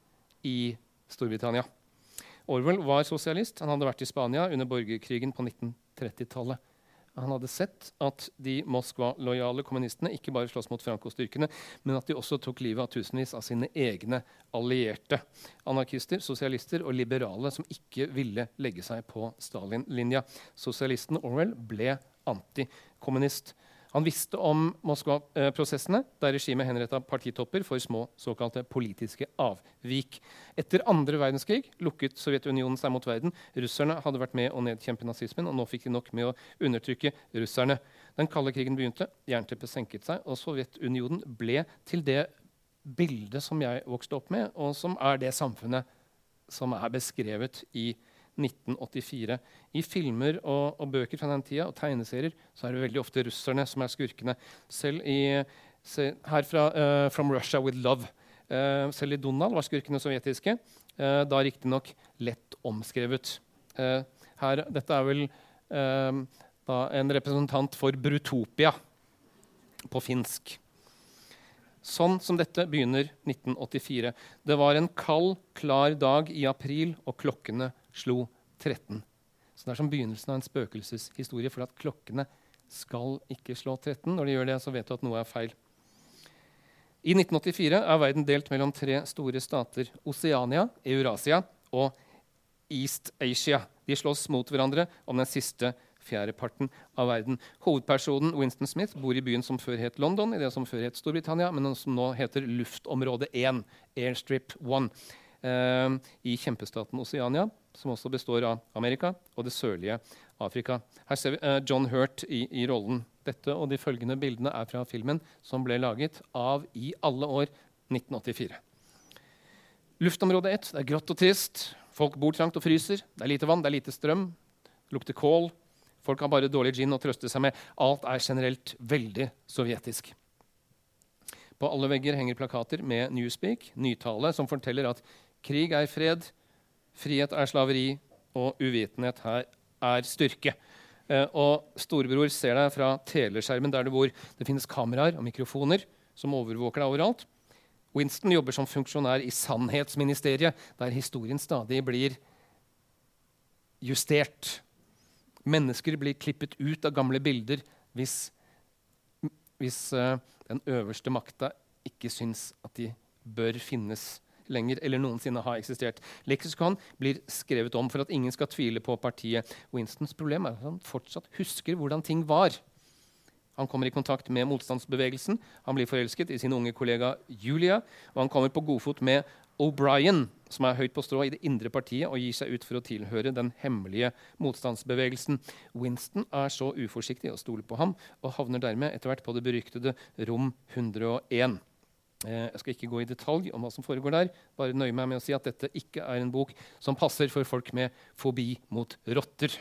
i Storbritannia. Orwell var sosialist. Han hadde vært i Spania under borgerkrigen på 1930-tallet. Han hadde sett at de Moskva-lojale kommunistene ikke bare slåss mot Franco-styrkene, men at de også tok livet av tusenvis av sine egne allierte. Anarkister, sosialister og liberale som ikke ville legge seg på Stalin-linja. Sosialisten Orwell ble antikommunist. Han visste om Moskva-prosessene, der regimet henretta partitopper for små såkalte politiske avvik. Etter andre verdenskrig lukket Sovjetunionen seg mot verden. Russerne hadde vært med å nedkjempe nazismen, og nå fikk de nok med å undertrykke russerne. Den kalde krigen begynte, jernteppet senket seg, og Sovjetunionen ble til det bildet som jeg vokste opp med, og som er det samfunnet som er beskrevet i 1984. I filmer og, og, bøker fra den tida og tegneserier så er det veldig ofte russerne som er skurkene. Selv i, se, her fra uh, From Russia with Love. Uh, selv i Donald var skurkene sovjetiske. Uh, da riktignok lett omskrevet. Uh, her, dette er vel da en representant for Brutopia på finsk. Sånn som dette begynner 1984. Det var en kald, klar dag i april, og klokkene slo 13. Så det er som begynnelsen av en spøkelseshistorie, for at klokkene skal ikke slå 13. Når de gjør det, så vet du at noe er feil. I 1984 er verden delt mellom tre store stater. Oceania, Eurasia og East Asia. De slåss mot hverandre om den siste fjerdeparten av verden. Hovedpersonen Winston Smith bor i byen som før het London, i det som før het Storbritannia, men som nå heter Luftområde 1, Airstrip 1, eh, i kjempestaten Oceania som også består av Amerika og det sørlige Afrika. Her ser vi uh, John Hurt i, i, rollen. Dette og de følgende bildene er fra filmen som ble laget av i alle år 1984. Luftområde 1 det er grått og trist. Folk bor trangt og fryser. Det er lite vann, det er lite strøm. Det lukter kål. Folk har bare dårlig gin å trøste seg med. Alt er generelt veldig sovjetisk. På alle vegger henger plakater med Newspeak, nytale, som forteller at krig er fred, frihet er slaveri, og uvitenhet her er styrke. Eh, og Storebror ser deg fra teleskjermen der du bor. Det finnes kameraer og mikrofoner som overvåker deg overalt. Winston jobber som funksjonær i Sannhetsministeriet, der historien stadig blir justert. Mennesker blir klippet ut av gamle bilder hvis, hvis uh, den øverste makta ikke syns at de bør finnes lenger eller noensinne har eksistert. Leksikon blir skrevet om for at ingen skal tvile på partiet. Winstons problem er at han fortsatt husker hvordan ting var. Han kommer i kontakt med motstandsbevegelsen, han blir forelsket i sin unge kollega Julia, og han kommer på godfot med O'Brien, som er høyt på strå i det indre partiet og gir seg ut for å tilhøre den hemmelige motstandsbevegelsen. Winston er så uforsiktig å stole på ham og havner dermed etter hvert på det beryktede rom 101. Eh, jeg skal ikke gå i detalj om hva som foregår der. Bare nøye meg med å si at dette ikke er en bok som passer for folk med fobi mot rotter.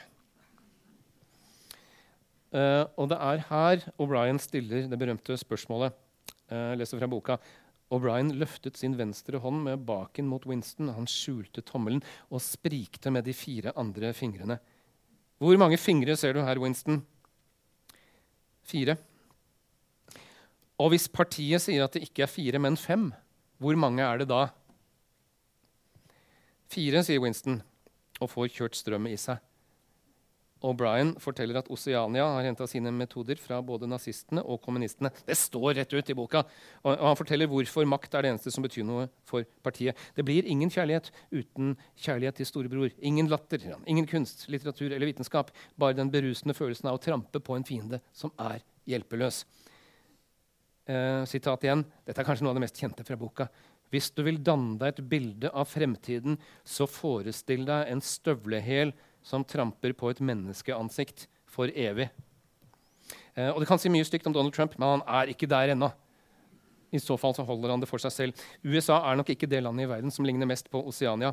Uh, og det er her O'Brien stiller det berømte spørsmålet. Uh, jeg leser fra boka. O'Brien løftet sin venstre hånd med baken mot Winston. Han skjulte tommelen og sprikte med de fire andre fingrene. Hvor mange fingre ser du her, Winston? Fire. Og hvis partiet sier at det ikke er fire, men fem, hvor mange er det da? Fire, sier Winston, og får kjørt strømmet i seg. O'Brien forteller at Oceania har henta sine metoder fra både nazistene og kommunistene. Det står rett ut i boka. Og, Han forteller hvorfor makt er det eneste som betyr noe for partiet. Det blir ingen kjærlighet uten kjærlighet til storebror. Ingen latter, ingen kunst, litteratur eller vitenskap. Bare den berusende følelsen av å trampe på en fiende som er hjelpeløs. Eh, sitat igjen. Dette er kanskje noe av det mest kjente fra boka. Hvis du vil danne deg et bilde av fremtiden, så forestill deg en støvlehæl som tramper på et menneskeansikt for evig. Eh, og Det kan si mye stygt om Donald Trump, men han er ikke der ennå. I så fall så holder han det for seg selv. USA er nok ikke det landet i verden som ligner mest på Oceania.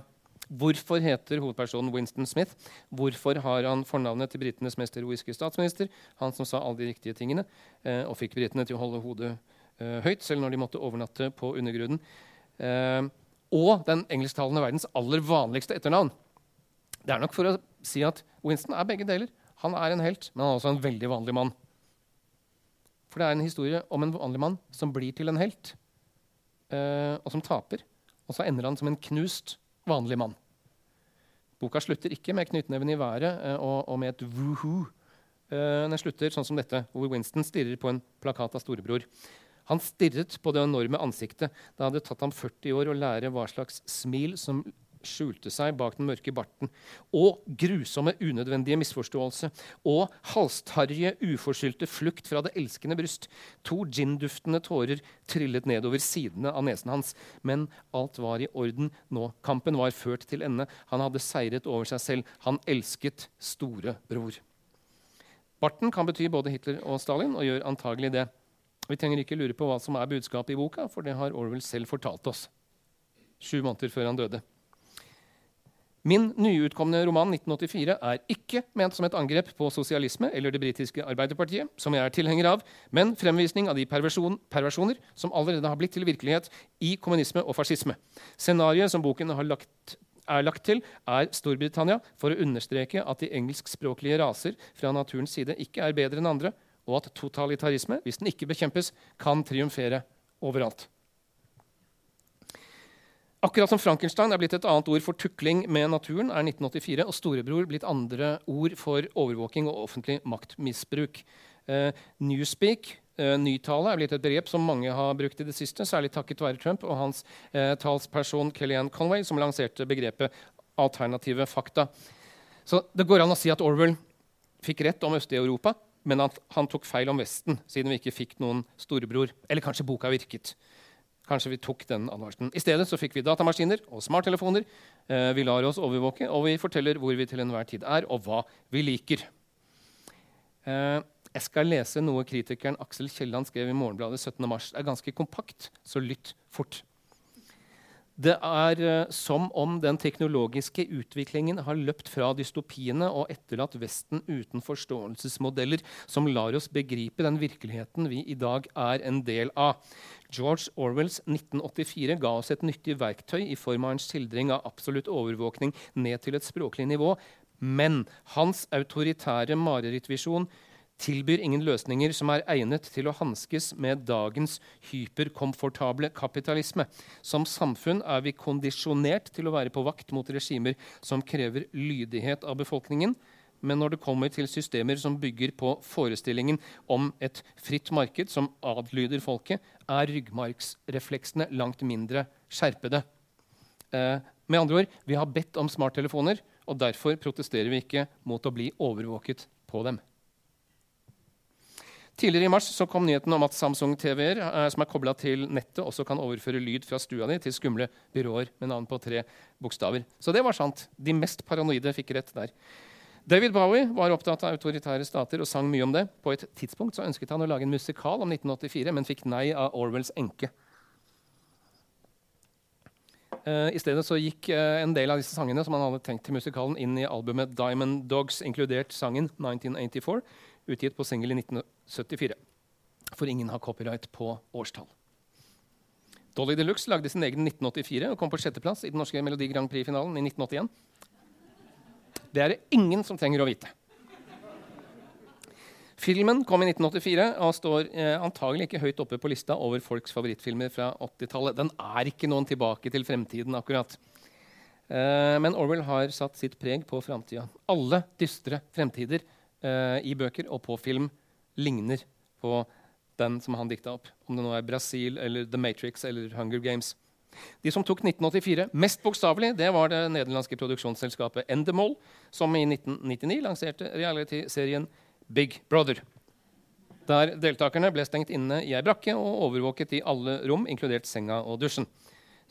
Hvorfor heter hovedpersonen Winston Smith? Hvorfor har han fornavnet til britenes mest heroiske statsminister? Han som sa alle de riktige tingene eh, og fikk britene til å holde hodet eh, høyt, selv når de måtte overnatte på undergrunnen. Eh, og den engelsktalende verdens aller vanligste etternavn. Det er nok for å si at Winston er begge deler. Han er en helt, men han er også en veldig vanlig mann. For det er en historie om en vanlig mann som blir til en helt, eh, og som taper. Og så ender han som en knust, vanlig mann. Boka slutter ikke med knyttneven i været eh, og, og, med et woohoo. Eh, den slutter sånn som dette, hvor Winston stirrer på en plakat av storebror. Han stirret på det enorme ansiktet. Det hadde tatt ham 40 år å lære hva slags smil som skjulte seg bak den mørke barten, og grusomme, unødvendige misforståelse, og halstarrige, uforskyldte flukt fra det elskende bryst. To gin-duftende tårer trillet nedover sidene av nesen hans. Men alt var i orden nå. Kampen var ført til ende. Han hadde seiret over seg selv. Han elsket storebror. Barten kan bety både Hitler og Stalin, og gjør antagelig det. Vi trenger ikke lure på hva som er budskapet i boka, for det har Orwell selv fortalt oss. Sju måneder før han døde. Min nyutkomne roman 1984 er ikke ment som et angrep på sosialisme eller det britiske Arbeiderpartiet, som jeg er tilhenger av, men fremvisning av de perversjon, perversjoner som allerede har blitt til virkelighet i kommunisme og fascisme. Scenarioet som boken lagt, er lagt til, er Storbritannia for å understreke at de engelskspråklige raser fra naturens side ikke er bedre enn andre, og at totalitarisme, hvis den ikke bekjempes, kan triumfere overalt. Akkurat som Frankenstein er blitt et annet ord for tukling med naturen, er 1984 og storebror blitt andre ord for overvåking og offentlig maktmisbruk. Uh, newspeak, uh, nytale, er blitt et begrep som mange har brukt i det siste, særlig takket være Trump og hans uh, talsperson Kellyanne Conway, som lanserte begrepet alternative fakta. Så det går an å si at Orwell fikk rett om Øst-Europa, men at han tok feil om Vesten, siden vi ikke fikk noen storebror. Eller kanskje boka virket. Kanskje vi tok den advarselen. I stedet så fikk vi datamaskiner og smarttelefoner. Eh, vi lar oss overvåke, og vi forteller hvor vi til enhver tid er, og hva vi liker. Eh, jeg skal lese noe kritikeren Aksel Kielland skrev i Morgenbladet 17.3. Det er ganske kompakt, så lytt fort. Det er uh, som om den teknologiske utviklingen har løpt fra dystopiene og etterlatt Vesten uten forståelsesmodeller som lar oss begripe den virkeligheten vi i dag er en del av. George Orwells 1984 ga oss et nyttig verktøy i form av en skildring av absolutt overvåkning ned til et språklig nivå, men hans autoritære marerittvisjon tilbyr ingen løsninger som er egnet til å hanskes med dagens hyperkomfortable kapitalisme. Som samfunn er vi kondisjonert til å være på vakt mot regimer som krever lydighet av befolkningen. Men når det kommer til systemer som bygger på forestillingen om et fritt marked som adlyder folket, er ryggmargsrefleksene langt mindre skjerpede. Eh, med andre ord, Vi har bedt om smarttelefoner, og derfor protesterer vi ikke mot å bli overvåket på dem. Tidligere i mars så kom nyheten om at Samsung TV-er eh, som er kobla til nettet, også kan overføre lyd fra stua di til skumle byråer med navn på tre bokstaver. Så det var sant. De mest paranoide fikk rett der. David Bowie var opptatt av autoritære stater og sang mye om det. På et tidspunkt så ønsket han å lage en musikal om 1984, men fikk nei av Orwells enke. Uh, I stedet så gikk uh, en del av disse sangene som han hadde tenkt til musikalen, inn i albumet Diamond Dogs, inkludert sangen 1984 utgitt på singel i 1974. For ingen har copyright på årstall. Dolly de Luxe lagde sin egen 1984 og kom på sjetteplass i den norske Melodi Grand Prix-finalen i 1981. Det er det ingen som trenger å vite. Filmen kom i 1984 og står eh, antagelig ikke høyt oppe på lista over folks favorittfilmer fra 80-tallet. Den er ikke noen tilbake til fremtiden, akkurat. Eh, men Orwell har satt sitt preg på framtida. Alle dystre fremtider i bøker og på film ligner på den som han dikta opp. Om det nå er Brasil eller The Matrix eller Hunger Games. De som tok 1984 mest bokstavelig, det var det nederlandske produksjonsselskapet Endemol, som i 1999 lanserte reality-serien Big Brother. Der deltakerne ble stengt inne i ei brakke og overvåket i alle rom, inkludert senga og dusjen.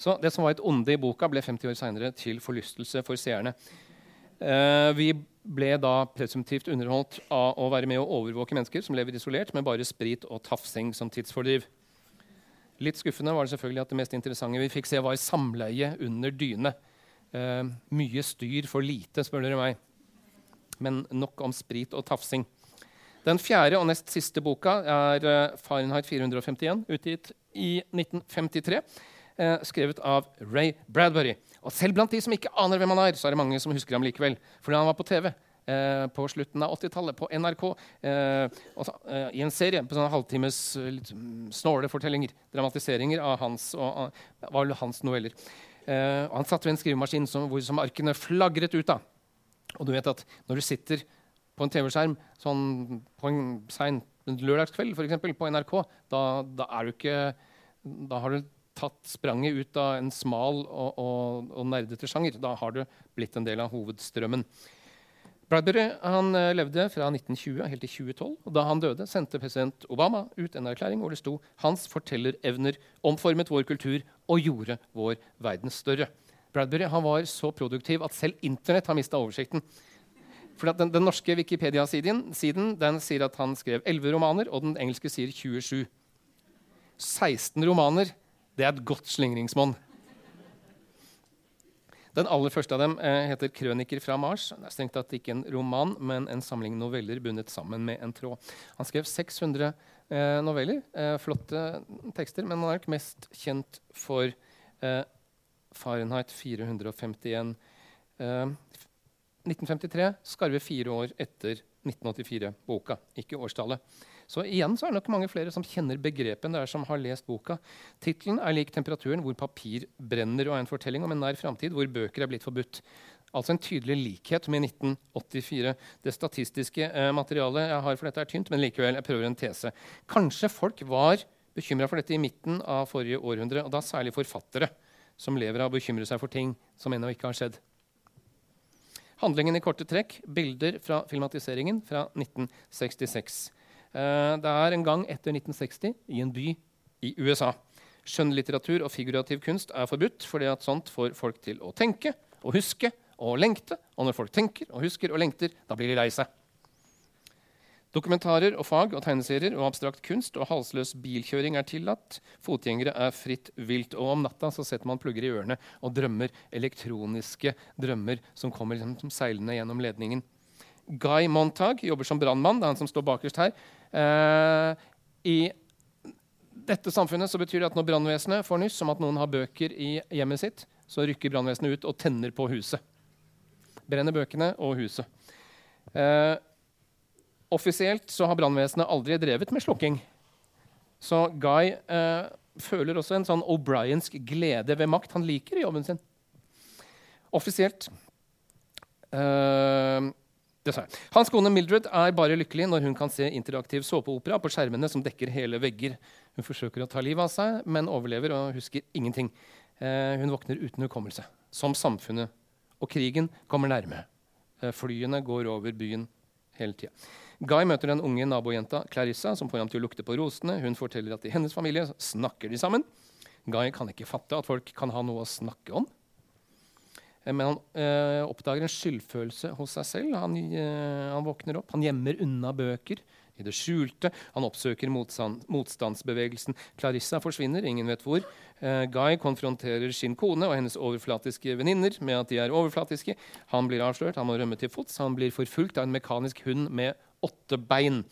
Så det som var et onde i boka, ble 50 år seinere til forlystelse for seerne. Uh, vi ble da presumptivt underholdt av å være med å overvåke mennesker som lever isolert med bare sprit og tafsing som tidsfordriv. Litt skuffende var det selvfølgelig at det mest interessante vi fikk se, var samleie under dyne. Eh, mye styr for lite, spør dere meg. Men nok om sprit og tafsing. Den fjerde og nest siste boka er uh, Fahrenheit 451, utgitt i 1953. skrevet av Ray Bradbury. Og selv blant de som ikke aner hvem han er, så er det mange som husker ham likevel. Fordi han var på TV eh, på slutten av 80-tallet på NRK eh, også, eh, i en serie på sånne halvtimes eh, litt mm, snåle fortellinger. Dramatiseringer av hans, og, av, hans noveller. Eh, og han satt ved en skrivemaskin som, hvor, som arkene flagret ut av. Og du vet at når du sitter på en TV-skjerm sånn på en sein lørdagskveld eksempel, på NRK, da, da, er du ikke Da har du tatt spranget ut av en smal og, og, og nerdete sjanger. Da har du blitt en del av hovedstrømmen. Bradbury han eh, levde fra 1920 helt til 2012. og Da han døde, sendte president Obama ut en erklæring hvor det sto hans fortellerevner omformet vår kultur og gjorde vår verden større. Bradbury han var så produktiv at selv Internett har mista oversikten. For den, den, norske Wikipedia-siden sier at han skrev 11 romaner, og den engelske sier 27. 16 romaner det er et godt slingringsmonn. Den aller første av dem eh, heter 'Krøniker fra Mars'. Det er strengt tatt ikke en roman, men en samling noveller bundet sammen med en tråd. Han skrev 600 eh, noveller. Eh, flotte tekster, men han er nok mest kjent for eh, Fahrenheit 451. 1953, eh, skarve fire år etter 1984-boka, ikke årstallet. Så igjen så er det nok mange flere som kjenner begrepet enn det er som har lest boka. Tittelen er lik temperaturen hvor papir brenner, og er en fortelling om en nær framtid hvor bøker er blitt forbudt. Altså en tydelig likhet med 1984. Det statistiske eh, materialet jeg har for dette, er tynt, men likevel, jeg prøver en tese. Kanskje folk var bekymra for dette i midten av forrige århundre, og da særlig forfattere som lever av å bekymre seg for ting som ennå ikke har skjedd. Handlingen i korte trekk. Bilder fra filmatiseringen fra 1966. Eh, det er en gang etter 1960 i en by i USA. Skjønnlitteratur og figurativ kunst er forbudt fordi at sånt får folk til å tenke og huske og lengte. Og når folk tenker og husker og lengter, da blir de lei seg. Dokumentarer og fag og tegneserier og abstrakt kunst og halsløs bilkjøring er tillatt. Fotgjengere er fritt vilt. Og om natta så setter man plugger i ørene og drømmer elektroniske drømmer som kommer liksom seilende gjennom ledningen. Guy Montag jobber som brannmann. Det er han som står bakerst her. Eh, I dette samfunnet så betyr det at når brannvesenet får nyss om at noen har bøker i hjemmet sitt, så rykker brannvesenet ut og tenner på huset. Brenner bøkene og huset. Eh, offisielt så har brannvesenet aldri drevet med slukking. Så Guy eh, føler også en sånn O'Briensk glede ved makt. Han liker jobben sin. Offisielt eh, Hans kone Mildred er bare lykkelig når hun kan se interaktiv såpeopera på skjermene som dekker hele vegger. Hun forsøker å ta livet av seg, men overlever og husker ingenting. Eh, hun våkner uten hukommelse, som samfunnet. Og krigen kommer nærme. Eh, flyene går over byen hele tida. Guy møter den unge nabojenta Clarissa, som får ham til å lukte på rosene. Hun forteller at i hennes familie snakker de sammen. Guy kan ikke fatte at folk kan ha noe å snakke om. Eh, men han øh, oppdager en skyldfølelse hos seg selv. Han, øh, han, våkner opp. Han gjemmer unna bøker i det skjulte. Han oppsøker motstand, motstandsbevegelsen. Clarissa forsvinner, ingen vet hvor. Uh, Guy konfronterer sin kone og hennes overflatiske venninner med at de er overflatiske. Han blir avslørt, han må rømme til fots. Han blir forfulgt av en mekanisk hund med åtte bein.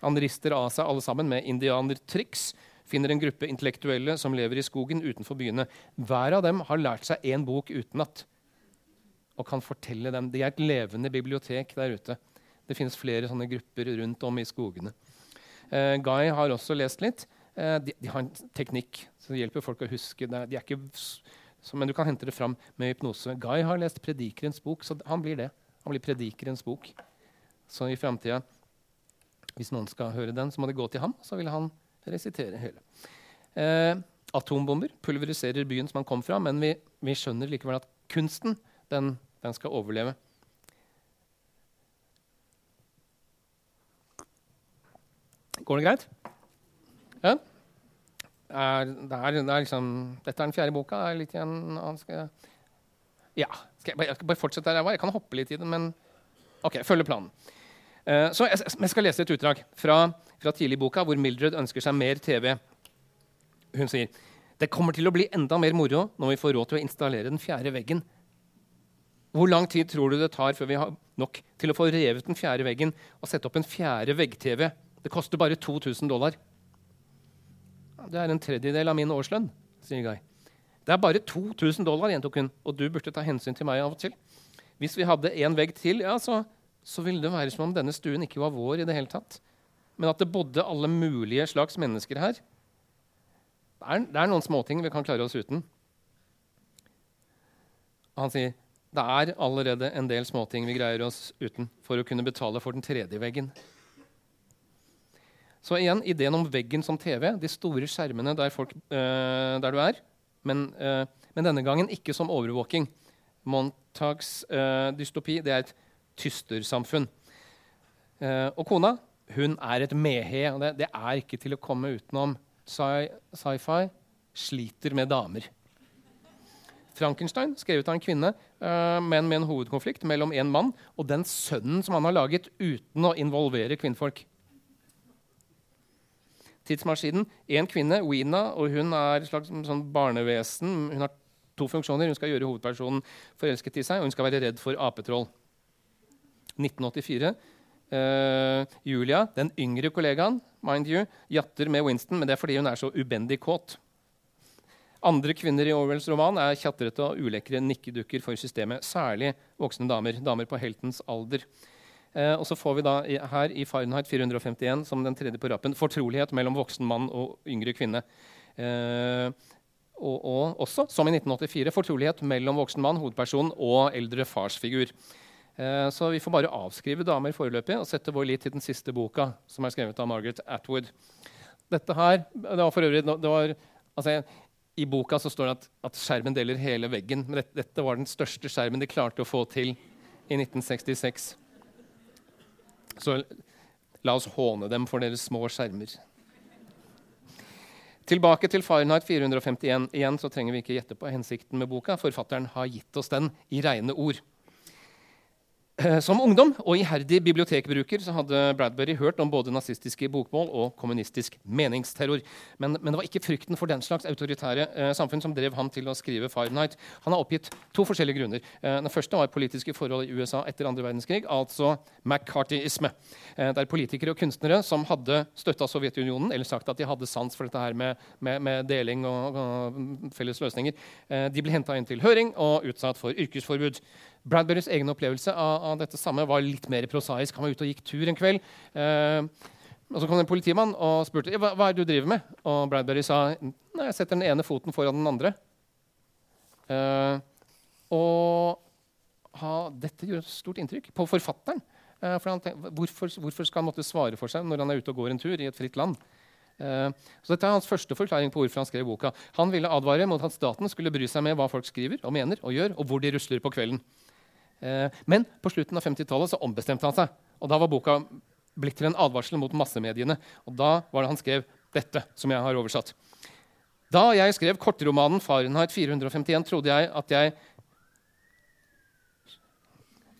Han rister av seg alle sammen med indianertriks. Finner en gruppe intellektuelle som lever i skogen utenfor byene. Hver av dem har lært seg én bok utenat og kan fortelle dem. Det er et levende bibliotek der ute. Det finnes flere sånne grupper rundt om i skogene. Uh, Guy har også lest litt. Uh, de, de, har en teknikk som hjelper folk å huske. De er ikke, så, men du kan hente det fram med hypnose. Guy har lest Predikerens bok, så han blir det. Han blir Predikerens bok. Så i framtida hvis noen skal høre den, så må det gå til ham. Så vil han resitere hele. Eh, atombomber pulveriserer byen som han kom fra, men vi, vi skjønner likevel at kunsten den, den, skal overleve. Går det greit? Ja? Er, det er, det er liksom, dette er den fjerde boka. Er litt igjen, skal, ja, skal jeg, jeg skal bare fortsette der jeg var? Jeg kan hoppe litt i den, men ok, følge planen. Uh, så jeg, jeg, skal lese et utdrag fra, fra tidlig i boka, hvor Mildred ønsker seg mer TV. Hun sier det kommer til å bli enda mer moro når vi får råd til å installere den fjerde veggen. Hvor lang tid tror du det tar før vi har nok til å få revet den fjerde veggen og sette opp en fjerde vegg-TV? Det koster bare 2000 dollar. Det er en tredjedel av min årslønn, sier Guy. Det er bare 2000 dollar, gjentok hun, og du burde ta hensyn til meg av og til. Hvis vi hadde en vegg til, ja, så så ville det være som om denne stuen ikke var vår i det hele tatt. Men at det bodde alle mulige slags mennesker her. Det er, det er noen småting vi kan klare oss uten. Og han sier det er allerede en del småting vi greier oss uten for å kunne betale for den tredje veggen. Så igjen ideen om veggen som TV, de store skjermene der, folk, øh, der du er. Men, øh, men, denne gangen ikke som overvåking. Montags øh, dystopi det er et tystersamfunn. Uh, og kona hun er et mehe. og det, det, er ikke til å komme utenom. Sci-fi sliter med damer. Frankenstein, skrevet av en kvinne, uh, men med en hovedkonflikt mellom en mann og den sønnen som han har laget uten å involvere kvinnfolk. Tidsmaskinen. En kvinne, Weena, og hun er et slags sånn barnevesen. Hun har to funksjoner. Hun skal gjøre hovedpersonen forelsket i seg, og hun skal være redd for apetroll. 1984. Uh, eh, Julia, den yngre kollegaen, mind you, jatter med Winston, men det er fordi hun er så ubendig kåt. Andre kvinner i Orwells roman er tjatrete og ulekre nikkedukker for systemet. Særlig voksne damer. Damer på heltens alder. Eh, og så får vi da her i Fahrenheit 451 som den tredje på rappen fortrolighet mellom voksen mann og yngre kvinne. Eh, og, og, også, som i 1984, fortrolighet mellom voksen mann, hovedperson, og eldre farsfigur. Eh, så vi får bare avskrive damer foreløpig og sette vår lit til den siste boka, som er skrevet av Margaret Atwood. Dette her, det var for øvrig, det var, altså, I boka så står det at, at, skjermen deler hele veggen. Men dette, dette, var den største skjermen de klarte å få til i 1966. Så la oss håne dem for deres små skjermer. Tilbake til Fahrenheit 451. Igjen så trenger vi ikke gjette på hensikten med boka. Forfatteren har gitt oss den i reine ord. Eh, som ungdom og iherdig bibliotekbruker så hadde Bradbury hørt om både nazistiske bokmål og kommunistisk meningsterror. Men, men, det var ikke frykten for den slags autoritære eh, samfunn som drev ham til å skrive Fahrenheit. Han har oppgitt to forskjellige grunner. Eh, den første var politiske forhold i USA etter andre verdenskrig, altså McCarthyisme. Eh, der politikere og kunstnere som hadde støtta Sovjetunionen, eller sagt at de hadde sans for dette her med, med, med deling og, og, felles løsninger, eh, de ble henta inn til høring og utsatt for yrkesforbud. Bradburys egen opplevelse av, av, dette samme var litt mer prosaisk. Han var ute og gikk tur en kveld. Eh, og Så kom det en politimann og spurte hva, hva er det du driver med. Og Bradbury sa nei, jeg setter den ene foten foran den andre. Eh, og ha, dette gjorde stort inntrykk på forfatteren. Eh, for tenkte, hvorfor, hvorfor, skal han måtte svare for seg når han er ute og går en tur i et fritt land? Uh, så dette er hans første forklaring på hvorfor han skrev boka. Han ville advare mot at staten skulle bry seg med hva folk skriver og mener og gjør, og hvor de rusler på kvelden. Eh, men på slutten av 50-tallet så ombestemte han seg. Og da var boka blitt til en advarsel mot massemediene. Og da var det han skrev dette, som jeg har oversatt. Da jeg skrev kortromanen 'Fahrenheit 451', trodde jeg at jeg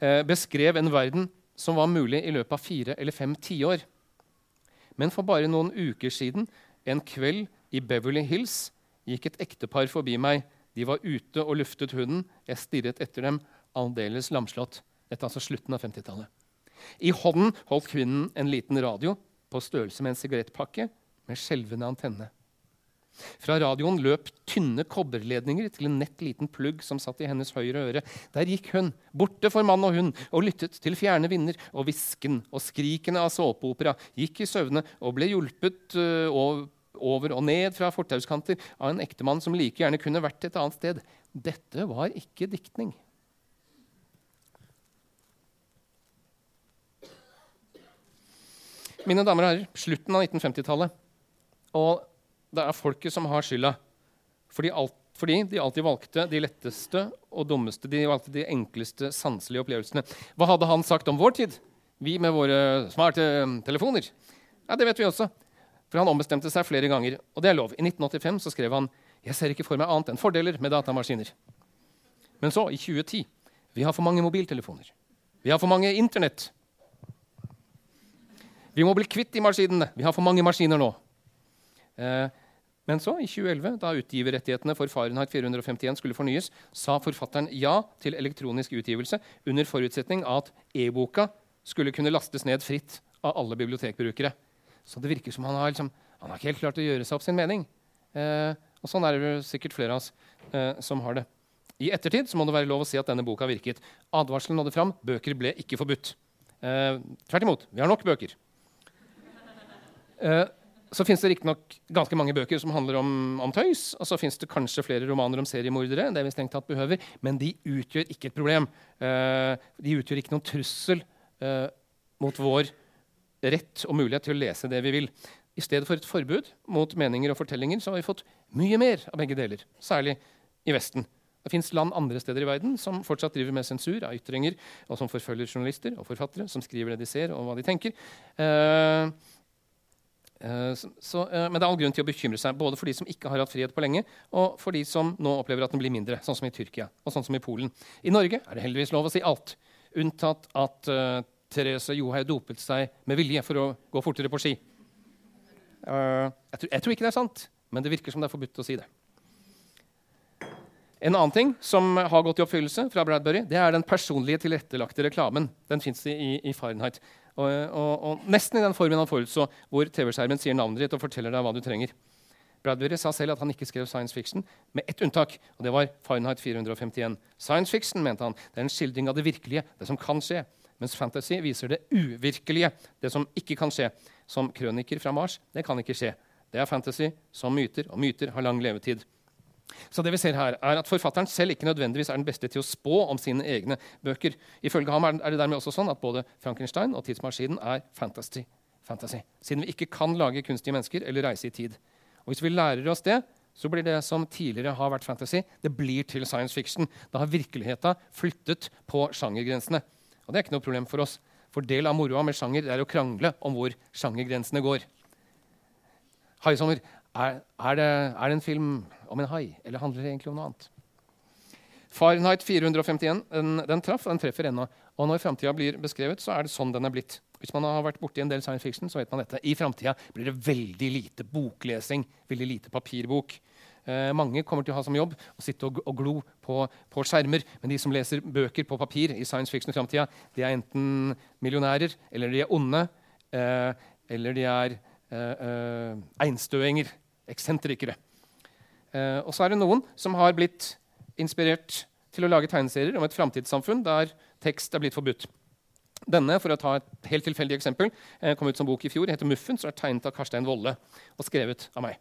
eh, beskrev en verden som var mulig i løpet av fire eller fem tiår. Men for bare noen uker siden, en kveld i Beverly Hills, gikk et ektepar forbi meg. De var ute og luftet hunden. Jeg stirret etter dem aldeles lamslått. Dette er altså slutten av 50-tallet. I hånden holdt kvinnen en liten radio på størrelse med en sigarettpakke med skjelvende antenne. Fra radioen løp tynne kobberledninger til en nett liten plugg som satt i hennes høyre øre. Der gikk hun, borte for mann og hund, og lyttet til fjerne vinder, og hvisken og skrikene av såpeopera, gikk i søvne og ble hjulpet uh, over og ned fra fortauskanter av en ektemann som like gjerne kunne vært et annet sted. Dette var ikke diktning. Mine damer og herrer, slutten av 1950-tallet. Og det er folket som har skylda. Fordi, alt, fordi, de alltid valgte de letteste og dummeste, de valgte de enkleste sanselige opplevelsene. Hva hadde han sagt om vår tid? Vi med våre smarte telefoner? Ja, Det vet vi også. For han ombestemte seg flere ganger. Og det er lov. I 1985 så skrev han jeg ser ikke for meg annet enn fordeler med datamaskiner. Men så, i 2010 vi har for mange mobiltelefoner. Vi har for mange Internett. Vi må bli kvitt de maskinene. Vi har for mange maskiner nå. Eh, men så, i 2011, da utgiverrettighetene for Fahrenheit 451 skulle fornyes, sa forfatteren ja til elektronisk utgivelse under forutsetning av at e-boka skulle kunne lastes ned fritt av alle bibliotekbrukere. Så det virker som han har, liksom, han har ikke helt klart å gjøre seg opp sin mening. Eh, og sånn er det sikkert flere av oss eh, som har det. I ettertid så må det være lov å si at denne boka virket. Advarselen nådde fram. Bøker ble ikke forbudt. Eh, tvert imot. Vi har nok bøker. Eh, så fins det riktignok ganske mange bøker som handler om, om tøys. Og så fins det kanskje flere romaner om seriemordere. det vi strengt tatt behøver, Men de utgjør ikke et problem. Uh, de utgjør ikke noen trussel uh, mot vår rett og mulighet til å lese det vi vil. I stedet for et forbud mot meninger og fortellinger så har vi fått mye mer av begge deler. Særlig i Vesten. Det fins land andre steder i verden som fortsatt driver med sensur av ytringer, og som forfølger journalister og forfattere som skriver det de ser, og hva de tenker. Eh, så, eh, men det er all grunn til å bekymre seg, både for de som ikke har hatt frihet på lenge, og for de som nå opplever at den blir mindre, sånn som i Tyrkia og sånn som i Polen. I Norge er det heldigvis lov å si alt, unntatt at uh, Therese Johaug dopet seg med vilje for å gå fortere på ski. Uh, jeg, tror, jeg, tror, ikke det er sant, men det virker som det er forbudt å si det. En annen ting som har gått i oppfyllelse fra Bradbury, det er den personlige tilrettelagte reklamen. Den fins i, i Fahrenheit. Og, og, og, nesten i den formen han forutså, hvor TV-skjermen sier navnet ditt og forteller deg hva du trenger. Bradbury sa selv at han ikke skrev science fiction, med ett unntak. og det var Fahrenheit 451. Science fiction mente han, det er en skildring av det virkelige, det som kan skje. Mens fantasy viser det uvirkelige, det som ikke kan skje. Som krøniker fra Mars, det kan ikke skje. Det er fantasy som myter, og myter har lang levetid. Så det vi ser her er at Forfatteren selv ikke nødvendigvis er den beste til å spå om sine egne bøker. Ifølge ham er det dermed også sånn at både Frankenstein og tidsmaskinen er fantasy. fantasy. Siden vi ikke kan lage kunstige mennesker eller reise i tid. Og Hvis vi lærer oss det, så blir det som tidligere har vært fantasy, det blir til science fiction. Da har virkeligheten flyttet på sjangergrensene. Og det er ikke noe problem for oss. For del av moroa med sjanger er å krangle om hvor sjangergrensene går. Haisommer, Er, er, det, er, det, en film om en hai, eller handler det egentlig om noe annet? Fahrenheit 451 den, den traff, den treffer ennå. Og når framtida blir beskrevet, så er det sånn den er blitt. Hvis man har vært borti en del science fiction, så vet man dette. I framtida blir det veldig lite boklesing, veldig lite papirbok. Eh, mange kommer til å ha som jobb å sitte og, og glo på, på, skjermer. Men de som leser bøker på papir i science fiction i framtida, de er enten millionærer, eller de er onde, eh, eller de er eh, eh einstøinger, eksentrikere. Eh, og så er det noen som har blitt inspirert til å lage tegneserier om et framtidssamfunn der tekst er blitt forbudt. Denne for å ta et helt tilfeldig eksempel, eh, kom ut som bok i fjor, heter 'Muffens' og er tegnet av Karstein Wolle og skrevet av meg.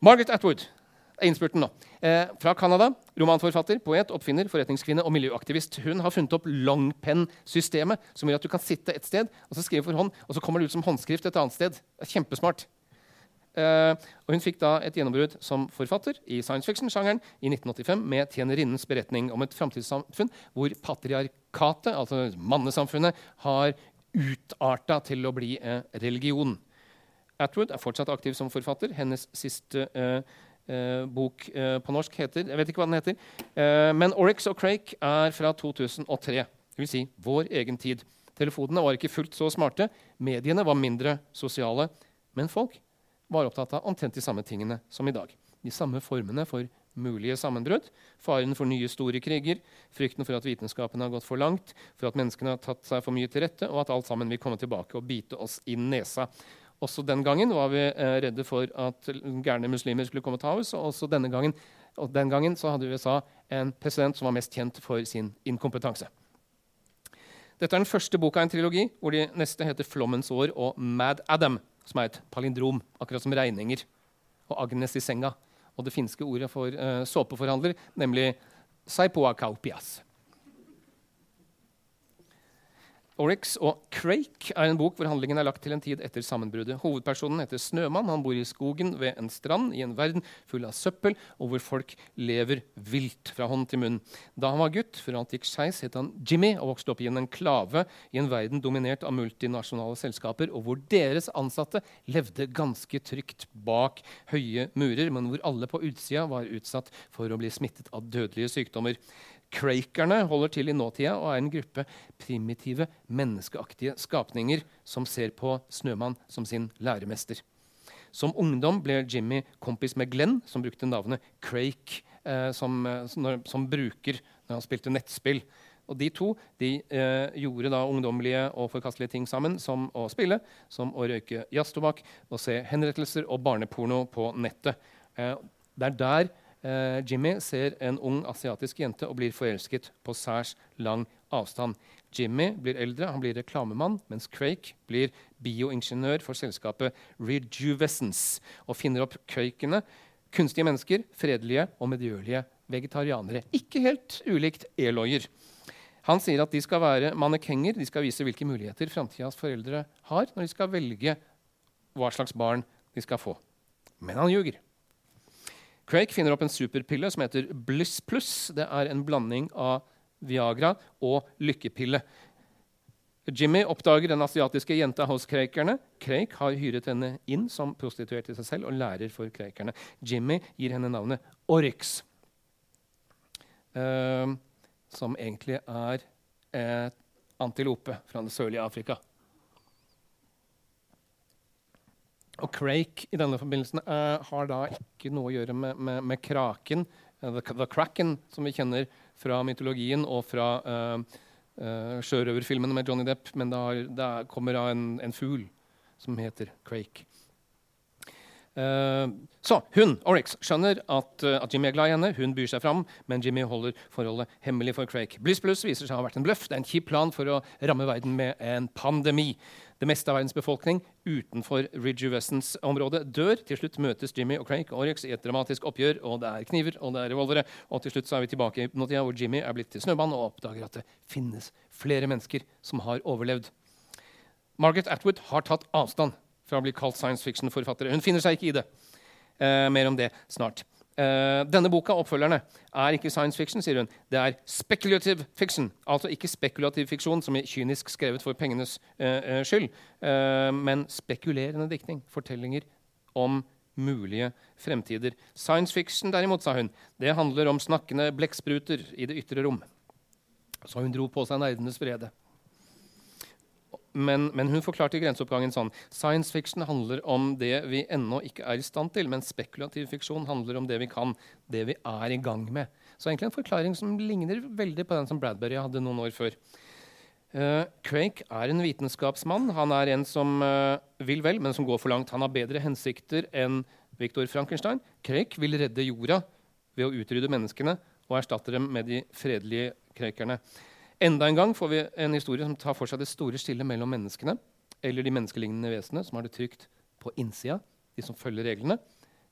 Margaret Atwood er innspurten nå. Eh, fra Canada. Romanforfatter, poet, oppfinner, forretningskvinne og miljøaktivist. Hun har funnet opp longpen-systemet, som gjør at du kan sitte et sted og så skrive for hånd, og så kommer det ut som håndskrift et annet sted. Det er kjempesmart. Eh, og hun fikk da et gjennombrudd som forfatter i science fiction-sjangeren i 1985 med 'Tjenerinnens beretning' om et framtidssamfunn hvor patriarkatet, altså mannesamfunnet, har utarta til å bli eh, religion. Atwood er fortsatt aktiv som forfatter. Hennes siste uh, uh, bok uh, på norsk heter Jeg vet ikke hva den heter. men Oryx og Crake er fra 2003. Det vil si vår egen tid. Telefonene var ikke fullt så smarte. Mediene var mindre sosiale. Men folk var opptatt av omtrent de samme tingene som i dag. De samme formene for mulige sammenbrudd, faren for nye store kriger, frykten for at vitenskapen har gått for langt, for at menneskene har tatt seg for mye til rette, og at alt sammen vil komme tilbake og bite oss i nesa. Også den gangen var vi eh, redde for at gærne muslimer skulle komme og ta oss. Og også denne gangen, og den gangen så hadde USA en president som var mest kjent for sin inkompetanse. Dette er den første boka i en trilogi, hvor de neste heter 'Flommens år' og 'Mad Adam', som er et palindrom, akkurat som regninger og 'Agnes i senga'. Og det finske ordet for uh, såpeforhandler, nemlig 'saipoakaupias'. Oryx og Crake er en bok hvor handlingen er lagt til en tid etter sammenbruddet. Hovedpersonen heter Snømann. Han bor i skogen ved en strand i en verden full av søppel, og hvor folk lever vilt fra hånd til munn. Da han var gutt, før alt gikk skeis, het han Jimmy og vokste opp i en enklave i en verden dominert av multinasjonale selskaper, og hvor deres ansatte levde ganske trygt bak høye murer, men hvor alle på utsida var utsatt for å bli smittet av dødelige sykdommer. Crakerne holder til i nåtida og er en gruppe primitive, menneskeaktige skapninger som ser på Snømann som sin læremester. Som ungdom ble Jimmy kompis med Glenn, som brukte navnet Crake eh, som, eh, som, som, bruker når han spilte nettspill. Og De to de, eh, gjorde da ungdommelige og forkastelige ting sammen, som å spille, som å røyke jazztobakk og se henrettelser og barneporno på nettet. Eh, det er der eh, Jimmy ser en ung asiatisk jente og blir forelsket på særs lang avstand. Jimmy blir eldre, han blir reklamemann, mens Craik blir bioingeniør for selskapet Rejuvescence og finner opp Craikene, kunstige mennesker, fredelige og medgjørlige vegetarianere. Ikke helt ulikt Eloyer. Han sier at de skal være mannekenger, de skal vise hvilke muligheter framtidas foreldre har når de skal velge hva slags barn de skal få. Men han ljuger. Craig finner opp en superpille som heter Bliss Plus. Det er en blanding av Viagra og lykkepille. Jimmy oppdager den asiatiske jenta hos Craikerne. Craig har hyret henne inn som prostituert i seg selv og lærer for Craikerne. Jimmy gir henne navnet Oryx, uh, som egentlig er et antilope fra det sørlige Afrika. Og Crake i denne forbindelsen uh, har da ikke noe å gjøre med, med, med kraken, uh, the, the, Kraken, som vi kjenner fra mytologien og fra uh, sjørøverfilmene med Johnny Depp, men det kommer av en, en fugl som heter Crake. så hun, Oryx, skjønner at, at, Jimmy er glad i henne. Hun byr seg fram, men Jimmy holder forholdet hemmelig for Crake. Bliss Plus viser seg å ha vært en bløff. Det er en kjip plan for å ramme verden med en pandemi. Det meste av verdens befolkning utenfor Ridgevessens-området dør. Til slutt møtes Jimmy og Craig Oryx i et dramatisk oppgjør. og Det er kniver og det er revolvere. Og til slutt så er vi tilbake i nåtida hvor Jimmy er blitt til snømann og oppdager at det finnes flere mennesker som har overlevd. Margaret Atwood har tatt avstand fra å bli kalt science fiction-forfattere. Hun finner seg ikke i det. Eh, mer om det snart. Uh, denne boka, oppfølgerne, er ikke science fiction, sier hun. Det er speculative fiction. Altså ikke spekulativ fiksjon, som er kynisk skrevet for pengenes uh, uh, skyld, men spekulerende diktning. Fortellinger om mulige fremtider. Science fiction derimot, sa hun, det handler om snakkende blekkspruter i det ytre rom. Så hun dro på seg nerdenes vrede. Men, men, hun forklarte i grenseoppgangen sånn Science fiction handler om det vi ennå ikke er i stand til, men spekulativ fiksjon handler om det vi kan, det vi er i gang med. Så egentlig en forklaring som ligner veldig på den som Bradbury hadde noen år før. Uh, Craig er en vitenskapsmann. Han er en som uh, vil vel, men som går for langt. Han har bedre hensikter enn Viktor Frankenstein. Craig vil redde jorda ved å utrydde menneskene og erstatte dem med de fredelige krekerne. Enda en gang får vi en historie som tar for seg det store skillet mellom menneskene eller de menneskelignende vesenene som har det trygt på innsida, de som følger reglene,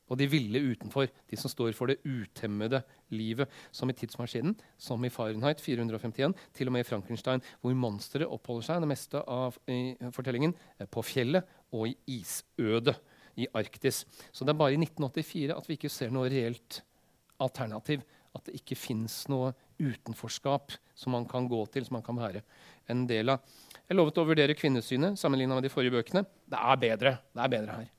og de ville utenfor, de som står for det utemmede livet, som i tidsmaskinen, som i Fahrenheit 451, til og med i Frankenstein, hvor monsteret oppholder seg det meste av fortellingen eh, på fjellet og i isødet i Arktis. Så det er bare i 1984 at vi ikke ser noe reelt alternativ. At det ikke fins noe utenforskap som man kan gå til, som man kan være en del av. Jeg lovet å vurdere kvinnesynet sammenligna med de forrige bøkene. Det er bedre. Det er bedre her.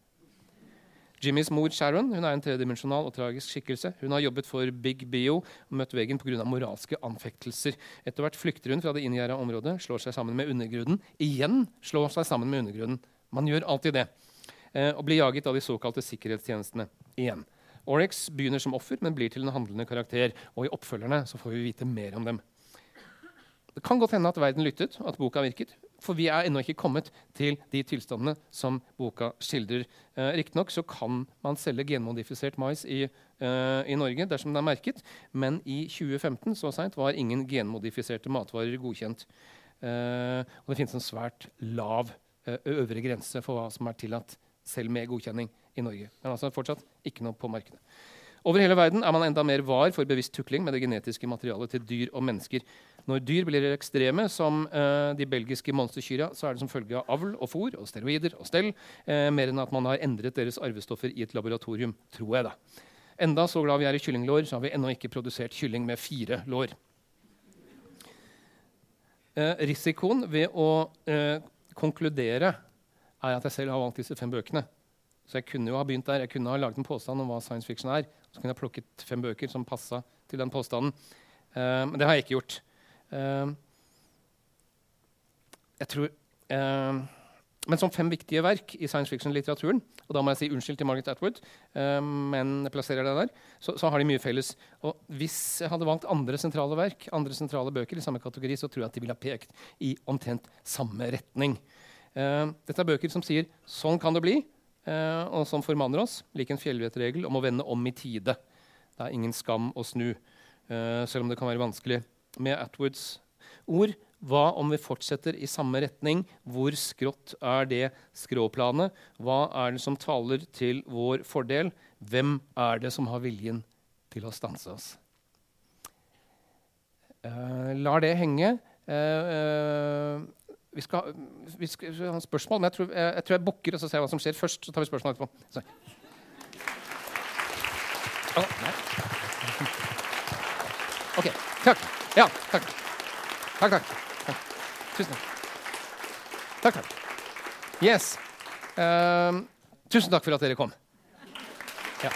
Jimmys mor Sharon hun er en tredimensjonal og tragisk skikkelse. Hun har jobbet for Big Bio og møtt veggen pga. moralske anfektelser. Etter hvert flykter hun fra det inngjerda området, slår seg sammen med undergrunnen. Igjen slår seg sammen med undergrunnen. Man gjør alltid det. Eh, og blir jaget av de såkalte sikkerhetstjenestene igjen. Oryx begynner som offer, men blir til en handlende karakter. Og i oppfølgerne så får vi vite mer om dem. Det kan godt hende at verden lyttet, at boka virket. For vi er ennå ikke kommet til de tilstandene som boka skildrer. Eh, Riktignok kan man selge genmodifisert mais i, eh, i, Norge dersom den er merket, men i 2015 så sent, var ingen genmodifiserte matvarer godkjent. Eh, og det finnes en svært lav eh, øvre grense for hva som er tillatt, selv med godkjenning i Norge. Men altså fortsatt ikke noe på markedet. Over hele verden er man enda mer var for bevisst tukling med det genetiske materialet til dyr og mennesker. Når dyr blir ekstreme, som eh, de belgiske monsterkyrne, så er det som følge av avl og fôr og steroider og stell, eh, mer enn at man har endret deres arvestoffer i et laboratorium, tror jeg. da. Enda så glad vi er i kyllinglår, så har vi ennå ikke produsert kylling med fire lår. Eh, risikoen ved å konkludere er at jeg selv har valgt disse fem bøkene. Så jeg kunne jo ha begynt der. Jeg kunne ha laget en påstand om hva science fiction er. Så kunne jeg plukket fem bøker som passa til den påstanden. Uh, men det har jeg ikke gjort. Uh, jeg tror uh, Men som fem viktige verk i science fiction-litteraturen Og da må jeg si unnskyld til Margaret Atwood, men jeg plasserer det der. Så, så, har de mye felles. Og hvis jeg hadde valgt andre sentrale verk, andre sentrale bøker i samme kategori, så tror jeg at de ville ha pekt i omtrent samme retning. dette er bøker som sier sånn kan det bli. Eh, og som formaner oss, lik en fjellvettregel, om å vende om i tide. Det er ingen skam å snu, eh, selv om det kan være vanskelig. Med Atwoods ord hva om vi fortsetter i samme retning? Hvor skrått er det skråplanet? Hva er det som taler til vår fordel? Hvem er det som har viljen til å stanse oss? Uh, lar det henge. Uh, uh, vi skal, vi skal, ha spørsmål, men jeg tror jeg, jeg, jeg bukker og så ser jeg hva som skjer først. Så tar vi spørsmål etterpå. Så. OK. Takk. Ja. Takk, takk. takk. Tusen takk. Takk, takk. Yes. Uh, tusen takk for at dere kom. Ja.